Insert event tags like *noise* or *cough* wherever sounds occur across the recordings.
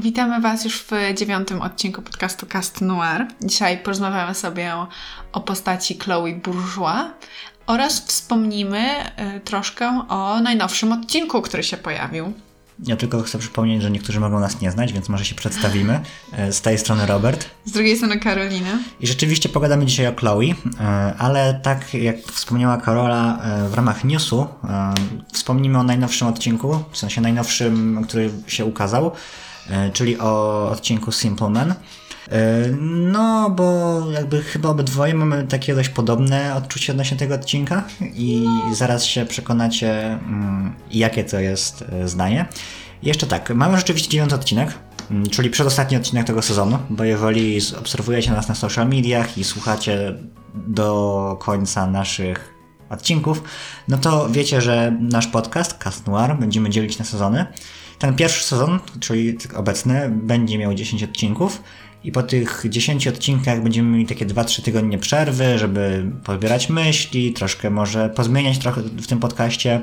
Witamy Was już w dziewiątym odcinku podcastu Cast Noir. Dzisiaj porozmawiamy sobie o, postaci Chloe Bourgeois oraz wspomnimy y, troszkę o najnowszym odcinku, który się pojawił. Ja tylko chcę przypomnieć, że niektórzy mogą nas nie znać, więc może się przedstawimy. E, z tej strony Robert. Z drugiej strony Karolina. I rzeczywiście pogadamy dzisiaj o Chloe, e, ale tak jak wspomniała Karola e, w ramach newsu, wspomnimy o najnowszym odcinku, w sensie najnowszym, który się ukazał, czyli o odcinku Simple Man. No, bo jakby chyba obydwoje mamy takie dość podobne odczucie odnośnie tego odcinka i zaraz się przekonacie, mm, jakie to jest zdanie. Jeszcze tak, mamy rzeczywiście dziewiąty odcinek, mm, czyli przedostatni odcinek tego sezonu, bo jeżeli obserwujecie nas na social mediach i słuchacie do końca naszych odcinków, no to wiecie, że nasz podcast Cast Noir będziemy dzielić na sezony. Ten pierwszy sezon, czyli obecny, będzie miał 10 odcinków i po tych 10 odcinkach będziemy mieli takie 2-3 tygodnie przerwy, żeby pozbierać myśli, troszkę może pozmieniać trochę w tym podcaście.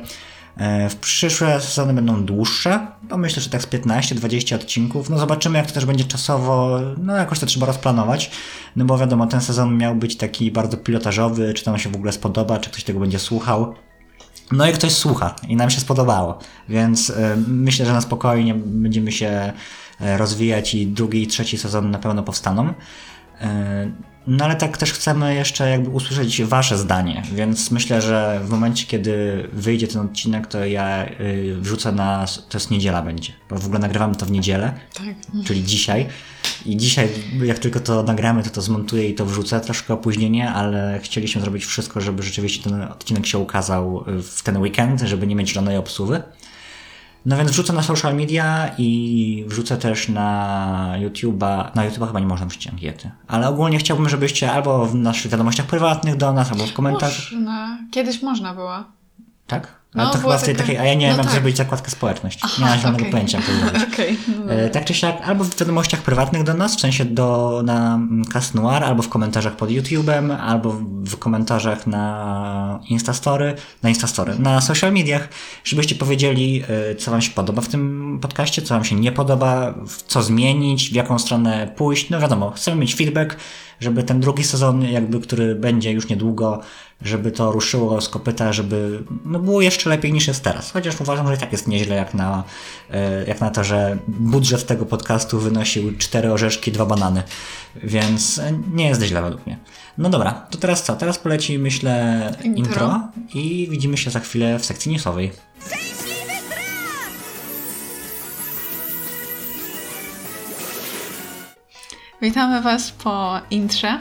E, w przyszłe sezony będą dłuższe, bo myślę, że tak z 15-20 odcinków. No zobaczymy, jak to też będzie czasowo, no jakoś to trzeba rozplanować, no bo wiadomo, ten sezon miał być taki bardzo pilotażowy, czy to nam się w ogóle spodoba, czy ktoś tego będzie słuchał. No i ktoś słucha i nam się spodobało, więc y, myślę, że na spokojnie będziemy się E, rozwijać i drugi i trzeci sezon na pewno powstaną. No ale tak też chcemy jeszcze jakby usłyszeć wasze zdanie, więc myślę, że w momencie, kiedy wyjdzie ten odcinek, to ja y, wrzucę na... to jest niedziela będzie, bo w ogóle nagrywamy to w niedzielę, tak. czyli dzisiaj. I dzisiaj, jak tylko to nagramy, to to zmontuję i to wrzucę. Troszkę opóźnienie, ale chcieliśmy zrobić wszystko, żeby rzeczywiście ten odcinek się ukazał w ten weekend, żeby nie mieć żadnej obsuwy. No więc wrzucę na social media i wrzucę też na YouTube'a. Na YouTube'a chyba nie można wrzucić ankiety. Ale ogólnie chciałbym, żebyście albo w naszych wiadomościach prywatnych do nas, albo w komentarzach. Można. Kiedyś można było. Tak? No, to chyba w tej taka... takiej, a ja nie no wiem, tak. zrobić zakładkę społeczność. Aha, nie mam żadnego okay. pojęcia, jak to *laughs* zrobić. okay, no e, tak czy siak, albo w wiadomościach prywatnych do nas, w sensie do, na Cast Noir, albo w komentarzach pod YouTube'em, albo w komentarzach na Instastory, na Instastory, na social mediach, żebyście powiedzieli, e, co wam się podoba w tym podcaście, co wam się nie podoba, co zmienić, w jaką stronę pójść. No wiadomo, chcemy mieć feedback, żeby ten drugi sezon, jakby, który będzie już niedługo, żeby to ruszyło z kopyta, żeby no, było jeszcze lepiej niż jest teraz. Chociaż uważam, że i tak jest nieźle jak na, e, jak na to, że budżet tego podcastu wynosił cztery orzeszki, dwa banany. Więc nie jest źle według mnie. No dobra, to teraz co? Teraz poleci, myślę, intro, intro i widzimy się za chwilę w sekcji newsowej. Witamy Was po intrze.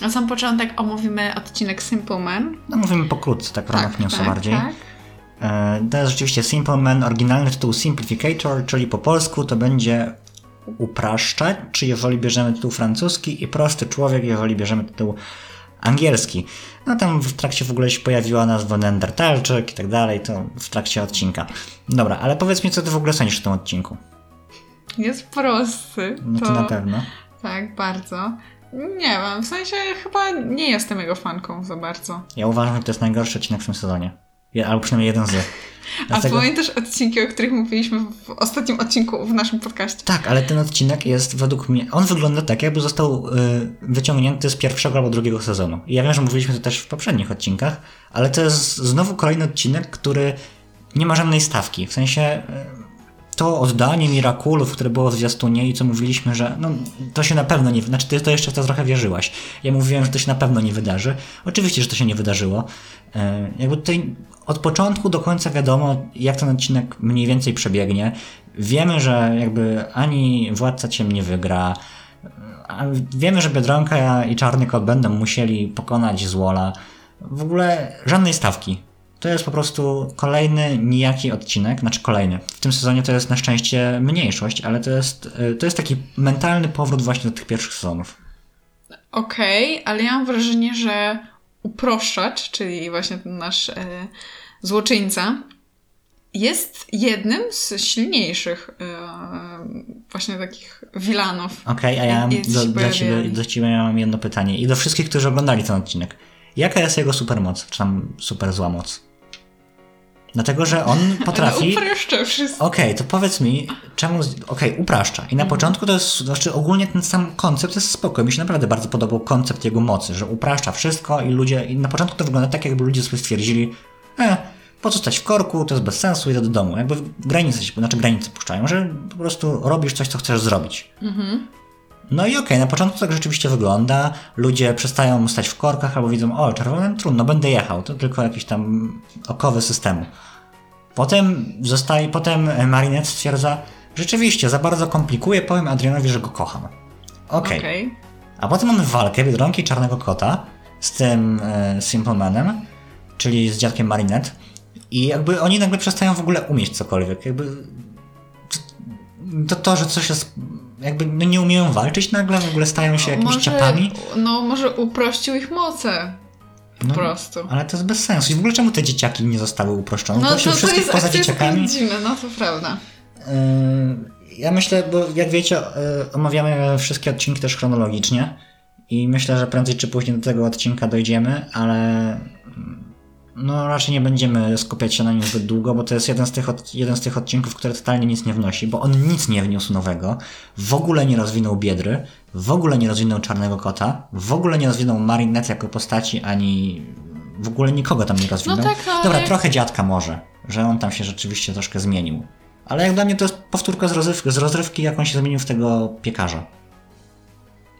Na sam początek omówimy odcinek Simple Man. No mówimy pokrótce, tak w ramach tak, tak, bardziej. Tak. E, to jest rzeczywiście Simple Man, oryginalny tytuł Simplificator, czyli po polsku to będzie upraszczać, czy jeżeli bierzemy tytuł francuski i prosty człowiek, jeżeli bierzemy tytuł angielski. No tam w trakcie w ogóle się pojawiła nazwa Neandertalczyk i tak dalej, to w trakcie odcinka. Dobra, ale powiedz mi, co ty w ogóle sądzisz o tym odcinku? Jest prosty. No to, to na pewno. Tak, bardzo. Nie wiem, w sensie chyba nie jestem jego fanką za bardzo. Ja uważam, że to jest najgorszy odcinek w tym sezonie. Albo przynajmniej jeden z. *laughs* Dlatego... A pamiętasz odcinki, o których mówiliśmy w ostatnim odcinku w naszym podcaście? Tak, ale ten odcinek jest według mnie, on wygląda tak, jakby został y, wyciągnięty z pierwszego albo drugiego sezonu. I ja wiem, że mówiliśmy to też w poprzednich odcinkach, ale to jest znowu kolejny odcinek, który nie ma żadnej stawki. W sensie y, to oddanie Mirakulów, które było w zwiastunie i co mówiliśmy, że no, to się na pewno nie... Znaczy ty to jeszcze w to trochę wierzyłaś. Ja mówiłem, że to się na pewno nie wydarzy. Oczywiście, że to się nie wydarzyło. E, jakby tutaj od początku do końca wiadomo, jak ten odcinek mniej więcej przebiegnie. Wiemy, że jakby ani Władca Ciem nie wygra. Wiemy, że Biedronka i Czarny Kot będą musieli pokonać Złola. W ogóle żadnej stawki. To jest po prostu kolejny nijaki odcinek, znaczy kolejny. W tym sezonie to jest na szczęście mniejszość, ale to jest, y, to jest taki mentalny powrót właśnie do tych pierwszych sezonów. Okej, okay, ale ja mam wrażenie, że uproszczacz, czyli właśnie ten nasz e, złoczyńca, jest jednym z silniejszych e, właśnie takich wilanów. Okej, okay, a ja do, dla, ciebie, do ciebie mam jedno pytanie i do wszystkich, którzy oglądali ten odcinek. Jaka jest jego supermoc, czy tam super zła moc? Dlatego, że on *laughs* potrafi... Ale upraszcza wszystko. Okej, okay, to powiedz mi, czemu... Okej, okay, upraszcza. I na mhm. początku to jest, znaczy ogólnie ten sam koncept jest spokojny. Mi się naprawdę bardzo podobał koncept jego mocy, że upraszcza wszystko i ludzie... I na początku to wygląda tak, jakby ludzie sobie stwierdzili, e, po co stać w korku, to jest bez sensu, idę do domu. Jakby granice się, znaczy granice puszczają, że po prostu robisz coś, co chcesz zrobić. Mhm. No i okej, okay, na początku tak rzeczywiście wygląda. Ludzie przestają stać w korkach albo widzą, o, czerwony, trudno, będę jechał. To tylko jakiś tam okowy systemu. Potem zostaje, potem Marinette stwierdza, rzeczywiście, za bardzo komplikuje, powiem Adrianowi, że go kocham. Okej. Okay. okay. A potem mamy walkę Biedronki Czarnego Kota z tym e, Simple Manem, czyli z dziadkiem Marinette. I jakby oni nagle przestają w ogóle umieć cokolwiek. Jakby to, to że coś jest jakby no nie umieją walczyć nagle, w ogóle stają się jakimiś może, ciapami. No może uprościł ich moce. Po no, prostu. Ale to jest bez sensu. I w ogóle czemu te dzieciaki nie zostały uproszczone? No to, to, to jest, poza to dzieciakami. Jest dziwne, no to prawda. Yy, ja myślę, bo jak wiecie, yy, omawiamy wszystkie odcinki też chronologicznie i myślę, że prędzej czy później do tego odcinka dojdziemy, ale no raczej nie będziemy skupiać się na nim zbyt długo, bo to jest jeden z, tych od, jeden z tych odcinków, który totalnie nic nie wnosi, bo on nic nie wniósł nowego, w ogóle nie rozwinął Biedry, w ogóle nie rozwinął Czarnego Kota, w ogóle nie rozwinął Marinette jako postaci, ani w ogóle nikogo tam nie rozwinął. No tak, ale... Dobra, trochę dziadka może, że on tam się rzeczywiście troszkę zmienił. Ale jak dla mnie to jest powtórka z rozrywki, z rozrywki jak on się zmienił w tego piekarza.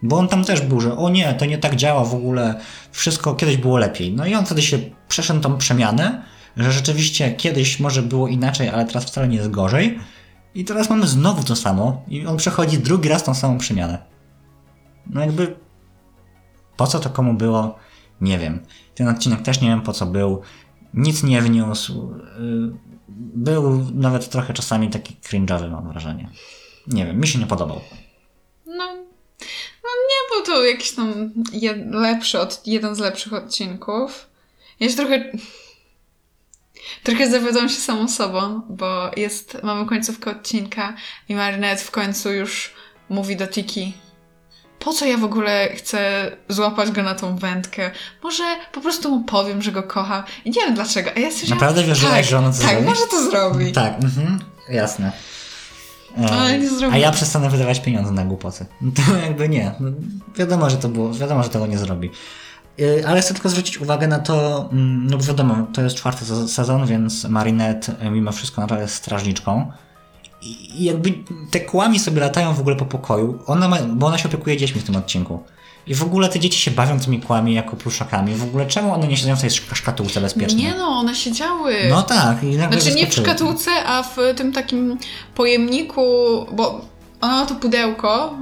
Bo on tam też był, że o nie, to nie tak działa w ogóle, wszystko kiedyś było lepiej. No i on wtedy się przeszedł tą przemianę, że rzeczywiście kiedyś może było inaczej, ale teraz wcale nie jest gorzej. I teraz mamy znowu to samo i on przechodzi drugi raz tą samą przemianę. No jakby po co to komu było, nie wiem. Ten odcinek też nie wiem po co był. Nic nie wniósł. Y, był nawet trochę czasami taki cringe'owy mam wrażenie. Nie wiem, mi się nie podobał. No, no nie był to jakiś tam lepszy, od, jeden z lepszych odcinków. Ja się trochę... Trochę zawiodłam się samą sobą, bo jest, mamy końcówkę odcinka i Marinette w końcu już mówi do Tiki po co ja w ogóle chcę złapać go na tą wędkę? Może po prostu mu powiem, że go kocham. I nie wiem dlaczego. A ja sobie Naprawdę wierzyłaś, tak, że ona to tak, zrobi? Tak, może to zrobi. Tak, mhm, jasne. Ale nie zrobię. A ja przestanę wydawać pieniądze na głupoty. To *laughs* jakby nie. No, wiadomo, że to było, wiadomo, że tego nie zrobi. Y, ale chcę tylko zwrócić uwagę na to, mm, no bo wiadomo, to jest czwarty sezon, więc Marinette y, mimo wszystko nadal jest strażniczką. I jakby te kłami sobie latają w ogóle po pokoju, ona ma, bo ona się opiekuje dziećmi w tym odcinku. I w ogóle te dzieci się bawią tymi kłami jako pluszakami. W ogóle czemu one nie siedzą w tej szkatułce bezpiecznie? Nie no, one siedziały. No tak. I znaczy zaskoczyły. nie w szkatułce, a w tym takim pojemniku, bo ona ma to pudełko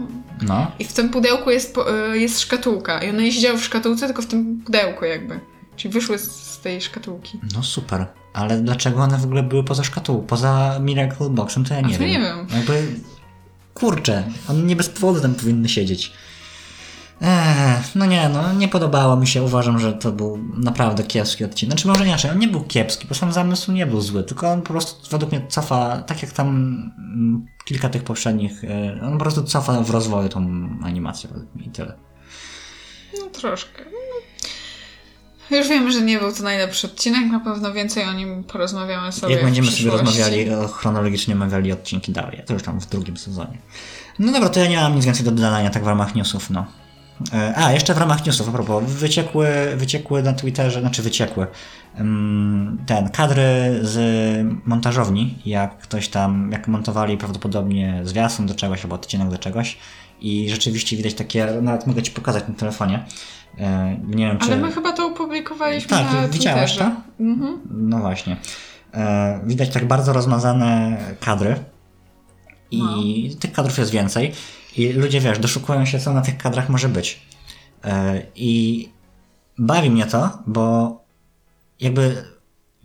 no. i w tym pudełku jest, y, jest szkatułka. I one nie siedziały w szkatułce, tylko w tym pudełku jakby. Czyli wyszły z tej szkatułki. No super. Ale dlaczego one w ogóle były poza szkatułką, poza Miracle Boxem, to ja nie a wiem. nie wiem. Jakby, kurczę, one nie bez powodu tam powinny siedzieć. Eee, no nie, no nie podobało mi się. Uważam, że to był naprawdę kiepski odcinek. Znaczy może inaczej, on nie był kiepski, bo sam zamysł nie był zły, tylko on po prostu według mnie cofa, tak jak tam mm, kilka tych poprzednich, e, on po prostu cofa w rozwoju tą animację i tyle. No troszkę. Już wiemy, że nie był to najlepszy odcinek, na pewno więcej o nim porozmawiamy sobie. Jak będziemy sobie rozmawiali, chronologicznie omawiali odcinki dalej, to już tam w drugim sezonie. No dobra, to ja nie mam nic więcej do dodania tak w ramach newsów, no. E, a, jeszcze w ramach newsów, a propos, wyciekły, wyciekły na Twitterze, znaczy wyciekły ten, kadry z montażowni, jak ktoś tam, jak montowali prawdopodobnie zwiastun do czegoś albo odcinek do czegoś i rzeczywiście widać takie, nawet mogę Ci pokazać na telefonie, e, nie wiem, czy... Ale my chyba to opublikowaliśmy tak, na widziałaś to? Mhm. No właśnie. E, widać tak bardzo rozmazane kadry i no. tych kadrów jest więcej. I ludzie, wiesz, doszukują się, co na tych kadrach może być. E, I bawi mnie to, bo jakby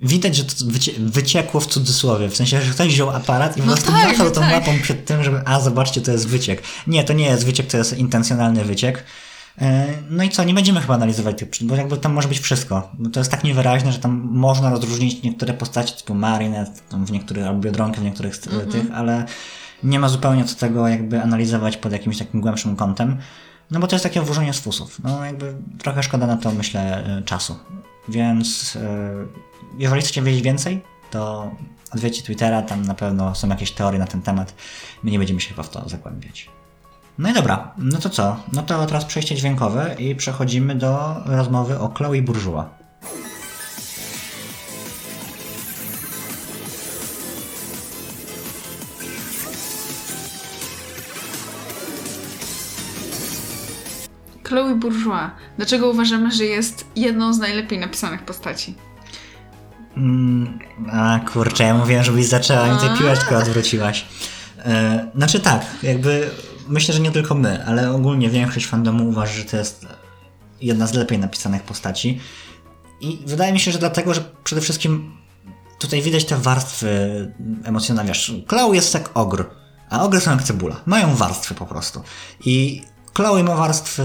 widać, że to wyciekło w cudzysłowie. W sensie, że ktoś wziął aparat i no po prostu tak, machał tą tak. łapą przed tym, żeby a, zobaczcie, to jest wyciek. Nie, to nie jest wyciek, to jest intencjonalny wyciek. E, no i co, nie będziemy chyba analizować tych, bo jakby tam może być wszystko. Bo to jest tak niewyraźne, że tam można rozróżnić niektóre postacie typu Marinette, w niektórych, albo Biedronkę w niektórych mm -hmm. tych, ale nie ma zupełnie co tego jakby analizować pod jakimś takim głębszym kątem, no bo to jest takie włożenie z fusów. No jakby trochę szkoda na to, myślę, e, czasu. Więc e, jeżeli chcecie wiedzieć więcej, to odwiedźcie Twittera, tam na pewno są jakieś teorie na ten temat. My nie będziemy się chyba w to zagłębiać. No i dobra, no to co? No to teraz przejście dźwiękowe i przechodzimy do rozmowy o Chloe Bourgeois. Chloe Bourgeois. Dlaczego uważamy, że jest jedną z najlepiej napisanych postaci? Mm, a kurczę, ja mówiłem, żebyś zaczęła i tej piłeczkę odwróciłaś. E, znaczy tak, jakby myślę, że nie tylko my, ale ogólnie większość fandomu uważa, że to jest jedna z lepiej napisanych postaci. I wydaje mi się, że dlatego, że przede wszystkim tutaj widać te warstwy emocjonalne. Wiesz, Chloe jest jak ogr, a ogry są jak cebula. Mają warstwy po prostu. I Chloe ma warstwy,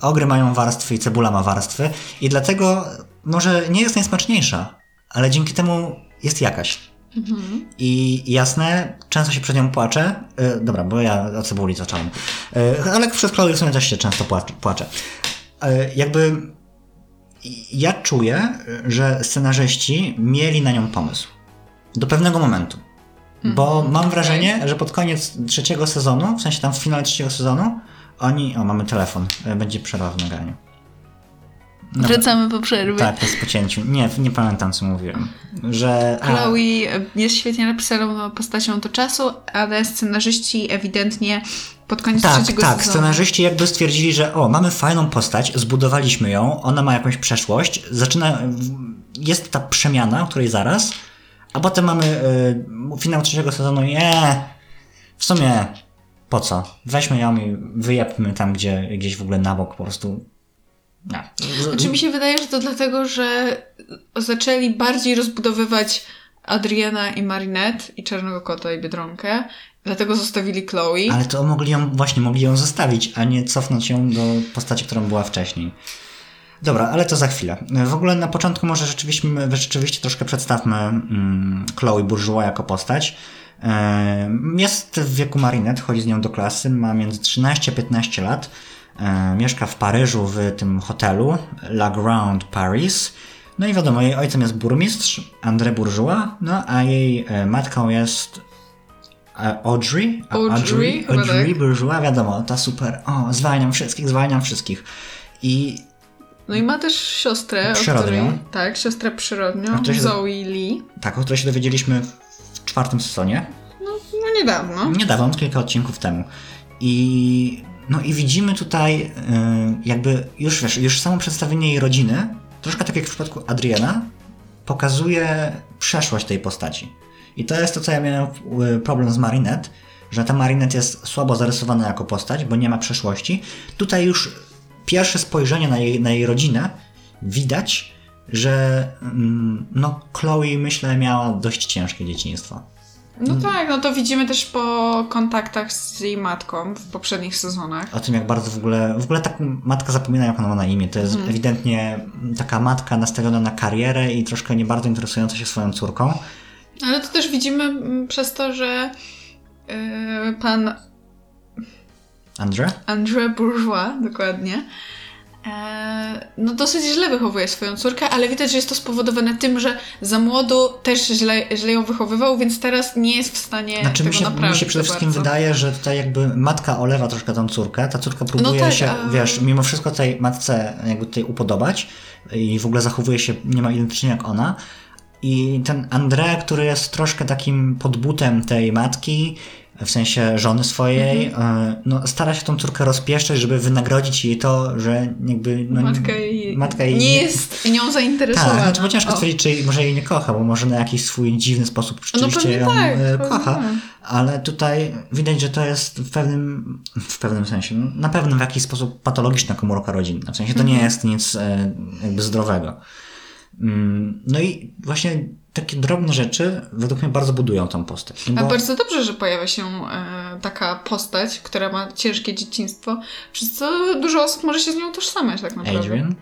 ogry mają warstwy i cebula ma warstwy i dlatego może nie jest najsmaczniejsza, ale dzięki temu jest jakaś. Mhm. I jasne, często się przed nią płaczę. Yy, dobra, bo ja o cebuli zacząłem. Yy, ale przez Chloe w sumie też się często płaczę. Yy, jakby ja czuję, że scenarzyści mieli na nią pomysł. Do pewnego momentu. Bo mhm, mam wrażenie, że pod koniec trzeciego sezonu, w sensie tam w finale trzeciego sezonu, oni. O, mamy telefon. Będzie przerwa w nagraniu. No, Wracamy po przerwie. Tak, po pocięciu. Nie, nie pamiętam, co mówiłem. Że. Chloe a... jest świetnie napisaną postacią do czasu, ale scenarzyści ewidentnie pod koniec tak, trzeciego tak, sezonu. Tak, scenarzyści jakby stwierdzili, że o, mamy fajną postać, zbudowaliśmy ją, ona ma jakąś przeszłość, zaczyna. Jest ta przemiana, której zaraz, a potem mamy y, finał trzeciego sezonu. Nie, w sumie po co? Weźmy ją i wyjepmy tam, gdzie, gdzieś w ogóle na bok po prostu no. Znaczy mi się wydaje, że to dlatego, że zaczęli bardziej rozbudowywać Adriana i Marinette i Czarnego Kota i Biedronkę, dlatego zostawili Chloe. Ale to mogli ją, właśnie mogli ją zostawić, a nie cofnąć ją do postaci, którą była wcześniej. Dobra, ale to za chwilę. W ogóle na początku może rzeczywiście, rzeczywiście troszkę przedstawmy mm, Chloe Bourgeois jako postać. Jest w wieku Marinette, chodzi z nią do klasy, ma między 13 a 15 lat. Mieszka w Paryżu w tym hotelu La Grande Paris. No i wiadomo, jej ojcem jest burmistrz André Bourgeois, no a jej e, matką jest e, Audrey. Audrey, Audrey, Audrey tak. Bourgeois, wiadomo, ta super, o, zwalniam wszystkich, zwalniam wszystkich. I no i ma też siostrę, przyrodnią. Której, tak, siostrę przyrodnią, Zoe Lee. Tak, o której się dowiedzieliśmy czwartym sezonie. No, no niedawno. Niedawno, kilka odcinków temu. I no i widzimy tutaj y, jakby już wiesz, już samo przedstawienie jej rodziny, troszkę tak jak w przypadku Adriana, pokazuje przeszłość tej postaci. I to jest to, co ja miałem y, problem z Marinette, że ta Marinette jest słabo zarysowana jako postać, bo nie ma przeszłości. Tutaj już pierwsze spojrzenie na jej, na jej rodzinę widać, że mm, no Chloe myślę miała dość ciężkie dzieciństwo. No tak, no to widzimy też po kontaktach z jej matką w poprzednich sezonach. O tym, jak bardzo w ogóle, w ogóle tak matka zapomina, jak ona ma na imię. To jest mhm. ewidentnie taka matka nastawiona na karierę i troszkę nie bardzo interesująca się swoją córką. Ale to też widzimy mm, przez to, że yy, pan André? André Bourgeois, dokładnie no dosyć źle wychowuje swoją córkę, ale widać, że jest to spowodowane tym, że za młodu też źle, źle ją wychowywał, więc teraz nie jest w stanie znaczy, tego mi się, naprawić. Mi się przede wszystkim bardzo. wydaje, że tutaj jakby matka olewa troszkę tą córkę, ta córka próbuje no tak, się, a... wiesz, mimo wszystko tej matce jakby tutaj upodobać i w ogóle zachowuje się niemal identycznie jak ona, i ten André, który jest troszkę takim podbutem tej matki, w sensie żony swojej, mhm. E, no, stara się tą córkę rozpieszczać, żeby wynagrodzić jej to, że jakby... No, matka jej, matka jej nie jest nią zainteresowana. Tak, znaczy, bo ciężko stwierdzić, czy może jej nie kocha, bo może na jakiś swój dziwny sposób no rzeczywiście no, ją tak, e, kocha, tak. ale tutaj widać, że to jest w pewnym, w pewnym sensie, no, na pewno w jakiś sposób patologiczna komórka rodzinna. W sensie to nie mhm. jest nic e, jakby zdrowego. Mm, no i właśnie takie drobne rzeczy według mnie bardzo budują tą postać. Bo... A bardzo dobrze, że pojawia się e, taka postać, która ma ciężkie dzieciństwo, przez co dużo osób może się z nią tożsamiać tak naprawdę. Adrian?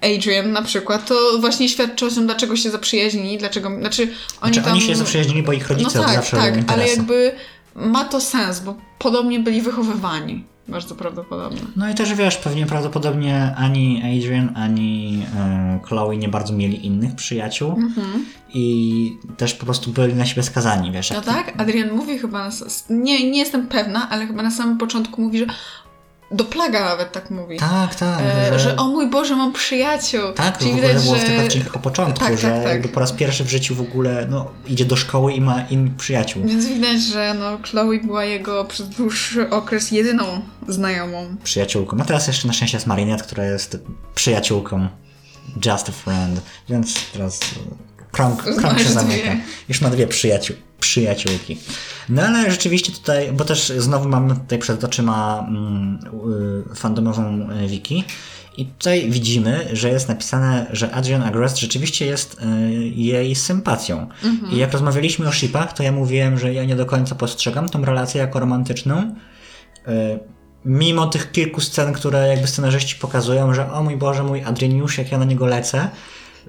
Adrian na przykład, to właśnie świadczy o tym, dlaczego się zaprzyjaźnili, dlaczego, znaczy oni znaczy, tam... oni się zaprzyjaźnili, bo ich rodzice no tak, zawsze tak, ale jakby ma to sens, bo podobnie byli wychowywani. Bardzo prawdopodobne. No i też wiesz, pewnie prawdopodobnie ani Adrian, ani e, Chloe nie bardzo mieli innych przyjaciół Mhm. i też po prostu byli na siebie skazani, wiesz. No tak, Adrian mówi chyba, na, nie, nie jestem pewna, ale chyba na samym początku mówi, że do Plaga nawet tak mówi. Tak, tak. E, że o mój Boże, mam przyjaciół. Tak, to Czyli w ogóle widać, było w że... tych odcinkach o początku, Tak, że tak, tak. jakby po raz pierwszy w życiu w ogóle no, idzie do szkoły i ma innych przyjaciół. Więc widać, że no, Chloe była jego przez dłuższy okres jedyną znajomą. Przyjaciółką. A teraz jeszcze na szczęście jest Marinette, która jest przyjaciółką. Just a friend. Więc teraz e, krąg, krąg się zamyka. Już ma dwie przyjaciół, przyjaciółki. No ale rzeczywiście tutaj, bo też znowu mamy tutaj przed oczyma mm, y, fandomową y, wiki. I tutaj widzimy, że jest napisane, że Adrian Agrest rzeczywiście jest y, jej sympatią. I jak rozmawialiśmy o shipach, to ja mówiłem, że ja nie do końca postrzegam tą relację jako romantyczną. Mimo tych kilku scen, które jakby scenarzyści pokazują, że o mój Boże, mój Adrianiusz, jak ja na niego lecę,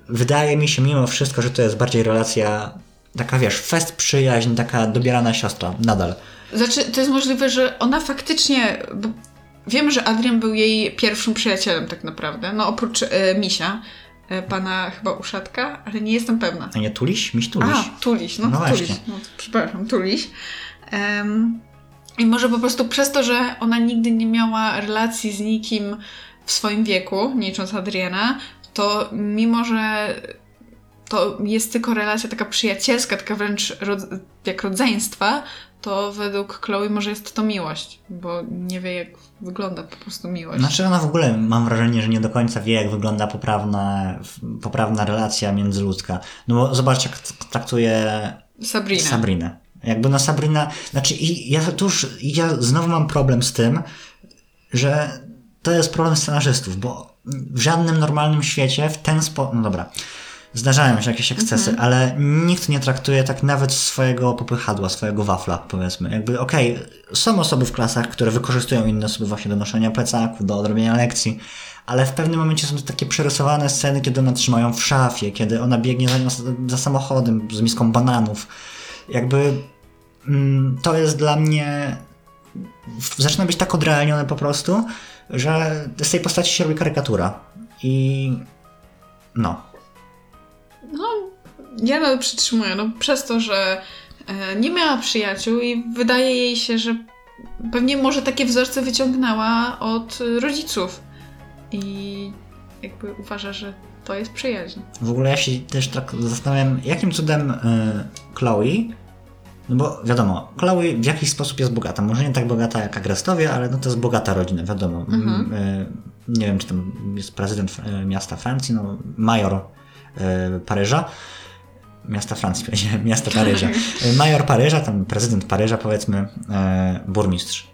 wydaje mi się mimo wszystko, że to jest bardziej relacja taka, wiesz, fest przyjaźń, taka dobierana siostra, nadal. Znaczy, to jest możliwe, że ona faktycznie. Bo wiem, że Adrian był jej pierwszym przyjacielem, tak naprawdę. No oprócz e, Misia, e, pana chyba Uszatka, ale nie jestem pewna. A nie Tuliś? Miś Tuliś. A, Tuliś, no, No Tuliś. właśnie. No, przepraszam, Tuliś. Em, I może po prostu przez to, że ona nigdy nie miała relacji z nikim w swoim wieku, nie licząc Adriana, to mimo, że to jest tylko relacja taka przyjacielska, taka wręcz jak rodzeństwa, to według Chloe może jest to miłość, bo nie wie jak wygląda po prostu miłość. Znaczy ona w ogóle, mam wrażenie, że nie do końca wie, jak wygląda poprawna, poprawna relacja międzyludzka. No bo zobacz, jak traktuje Sabrina. Sabrinę. Jakby no Sabrina, znaczy i ja tu już, ja znowu mam problem z tym, że to jest problem scenarzystów, bo w żadnym normalnym świecie w ten sposób, no dobra, zdarzają się jakieś ekscesy, ale nikt nie traktuje tak nawet swojego popychadła, swojego wafla, powiedzmy. Jakby, okej, są osoby w klasach, które wykorzystują inne osoby właśnie do noszenia plecaków, do odrobienia lekcji, ale w pewnym momencie są to takie przerysowane sceny, kiedy one trzymają w szafie, kiedy ona biegnie za, nią, za samochodem z miską bananów. Jakby mm, to jest dla mnie zaczyna być tak odrealnione po prostu, że z tej postaci się robi karykatura. I no. No, ja nadal przytrzymuję, no przez to, że e, nie miała przyjaciół i wydaje jej się, że pewnie może takie wzorce wyciągnęła od e, rodziców. I jakby uważa, że to jest przyjaźń. W ogóle ja się też tak zastanawiam, jakim cudem y, Chloe, no bo wiadomo, Chloe w jakiś sposób jest bogata. Może nie tak bogata jak Agrestowie, ale no to jest bogata rodzina, wiadomo. Mhm. Y, nie wiem, czy tam jest prezydent y, miasta Francji, no major y, Paryża. Miasta Francji, *laughs* powiedziałem, miasta Paryża. Major Paryża, tam prezydent Paryża, powiedzmy, burmistrz.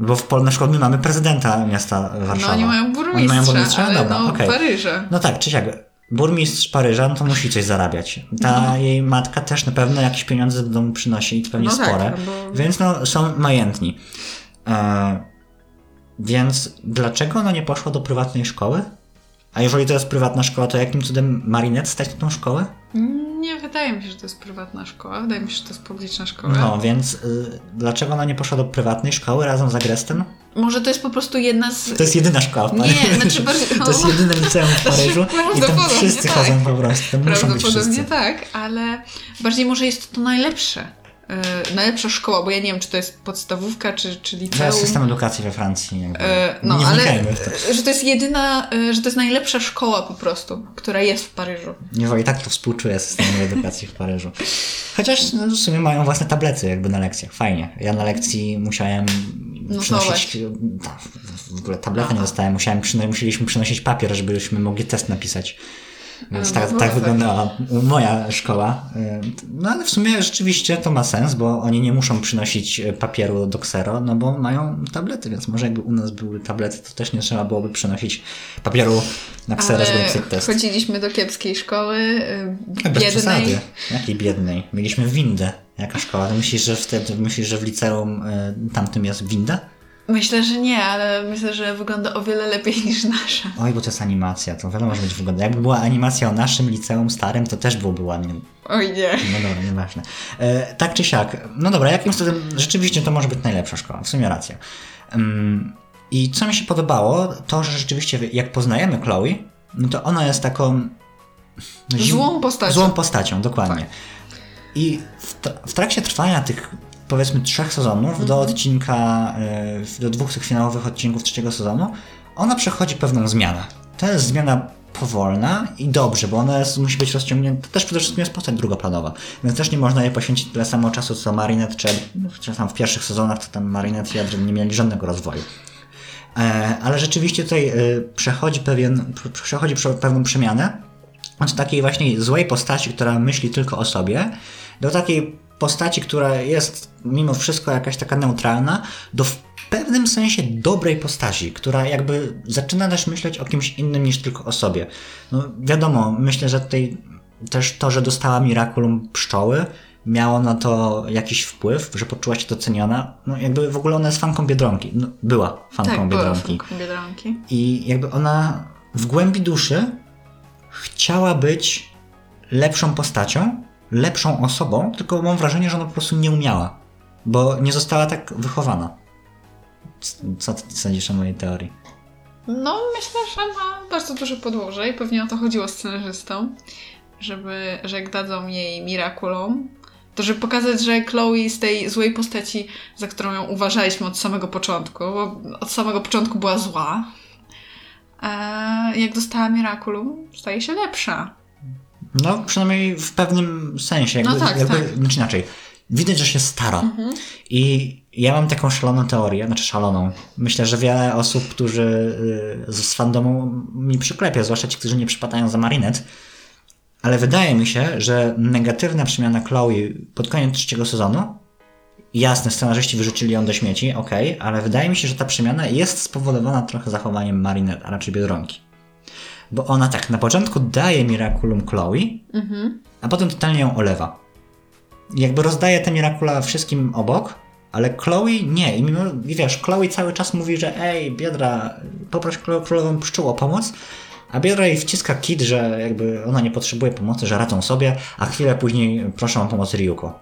Bo w na przykład my mamy prezydenta miasta Warszawa. No oni mają burmistrza, Oni mają burmistrza? Dobra, no okej. Paryża. No tak, czy siak. Burmistrz Paryża, no to musi coś zarabiać. Ta No. jej matka też na pewno jakieś pieniądze do domu przynosi i to pewnie No tak, spore. no bo- Więc no, są majętni. E, więc dlaczego ona nie poszła do prywatnej szkoły? A jeżeli to jest prywatna szkoła, to jakim cudem Marinette stać na tą szkołę? Nie wydaje mi się, że to jest prywatna szkoła. Wydaje mi się, że to jest publiczna szkoła. No, więc y, dlaczego ona nie poszła do prywatnej szkoły razem z Agrestem? Może to jest po prostu jedna z... To jest jedyna szkoła w Nie, Paryżu. znaczy *laughs* bardziej- To jest jedyne liceum w Paryżu i tam wszyscy tak. chodzą po prostu. Tam muszą być Prawdopodobnie wszyscy. tak, ale bardziej może jest to najlepsze. Yy, najlepsza szkoła, bo ja nie wiem, czy to jest podstawówka, czy, czy To liceum. jest system edukacji we Francji. Jakby. E, no, nie ale to. że to jest jedyna, e, że to jest najlepsza szkoła po prostu, która jest w Paryżu. Nie i tak to współczuję systemowi *laughs* edukacji w Paryżu. Chociaż no, w sumie mają własne tablety jakby na lekcjach. Fajnie. Ja na lekcji musiałem przynosić... Ta, w ogóle tablety nie dostałem. Musiałem przyno- musieliśmy przynosić papier, żebyśmy mogli test napisać. Więc tak, no tak tak. wyglądała moja szkoła. No ale w sumie rzeczywiście to ma sens, bo oni nie muszą przynosić papieru do ksero, no bo mają tablety, więc może jakby u nas były tablety, to też nie trzeba byłoby przynosić papieru na ksero, żeby napisać test. chodziliśmy do kiepskiej szkoły, e, Bez biednej. przesady. Jakiej biednej? Mieliśmy windę. Jaka szkoła? Ty myślisz, że wtedy myślisz, że w liceum y, tamtym jest winda? Myślę, że nie, ale myślę, że wygląda o wiele lepiej *laughs* niż nasza. Oj, bo to jest animacja, to wiadomo, że będzie wygląda. Jakby była animacja o naszym liceum starym, to też byłoby ładnie. Oj nie. No dobra, nieważne. E, tak czy siak. No dobra, jakim cudem rzeczywiście to może być najlepsza szkoła, w sumie racja. Um, I co mi się podobało, to, że rzeczywiście jak poznajemy Chloe, no to ona jest taką... Złą postacią. Złą postacią, dokładnie. Tak. I w, w trakcie trwania tych powiedzmy trzech sezonów do mhm. odcinka, e, do dwóch tych finałowych odcinków trzeciego sezonu, ona przechodzi pewną zmianę. To jest zmiana powolna i dobrze, bo ona jest, musi być rozciągnięta. Też przede wszystkim jest postać drugoplanowa, więc też nie można jej poświęcić tyle samo czasu co Marinette, czy, czy tam w pierwszych sezonach to tam Marinette i Adrian nie mieli żadnego rozwoju. E, ale rzeczywiście tutaj e, przechodzi, pewien, przechodzi pewną przemianę od takiej właśnie złej postaci, która myśli tylko o sobie, do takiej postaci, która jest mimo wszystko jakaś taka neutralna, do w pewnym sensie dobrej postaci, która jakby zaczyna też myśleć o kimś innym niż tylko o sobie. No wiadomo, myślę, że tutaj też to, że dostała Miraculum pszczoły, miało na to jakiś wpływ, że poczuła się doceniona. No jakby w ogóle ona jest fanką Biedronki. No, była fanką tak, Biedronki. Była fanką Biedronki. I jakby ona w głębi duszy chciała być lepszą postacią, lepszą osobą, tylko mam wrażenie, że ona po prostu nie umiała, bo nie została tak wychowana. Co ty sądzisz o mojej teorii? No, myślę, że ma bardzo duże podłoże i pewnie o to chodziło scenarzystą, żeby, że jak dadzą jej Miraculum, to żeby pokazać, że Chloe z tej złej postaci, za którą ją uważaliśmy od samego początku, bo od samego początku była zła, e, jak dostała Miraculum, staje się lepsza. No, przynajmniej w pewnym sensie. Jakby, no tak, jakby, tak. Znaczy inaczej. Widać, że się stara. Mhm. I ja mam taką szaloną teorię, znaczy szaloną. Myślę, że wiele osób, którzy y, z fandomu mi przyklepia, zwłaszcza ci, którzy nie przypadają za Marinette. Ale wydaje mi się, że negatywna przemiana Chloe pod koniec trzeciego sezonu, jasne, scenarzyści wyrzucili ją do śmieci, ok, ale wydaje mi się, że ta przemiana jest spowodowana trochę zachowaniem Marinette, a raczej Biedronki. Bo ona tak, na początku daje Miraculum Chloe, mhm. a potem totalnie ją olewa. Jakby rozdaje te Miracula wszystkim obok, ale Chloe nie. I mimo, wiesz, Chloe cały czas mówi, że ej, Biedra, poproś królową pszczół o pomoc, a Biedra jej wciska kit, że jakby ona nie potrzebuje pomocy, że radzą sobie, a chwilę później proszą o pomoc Ryuko.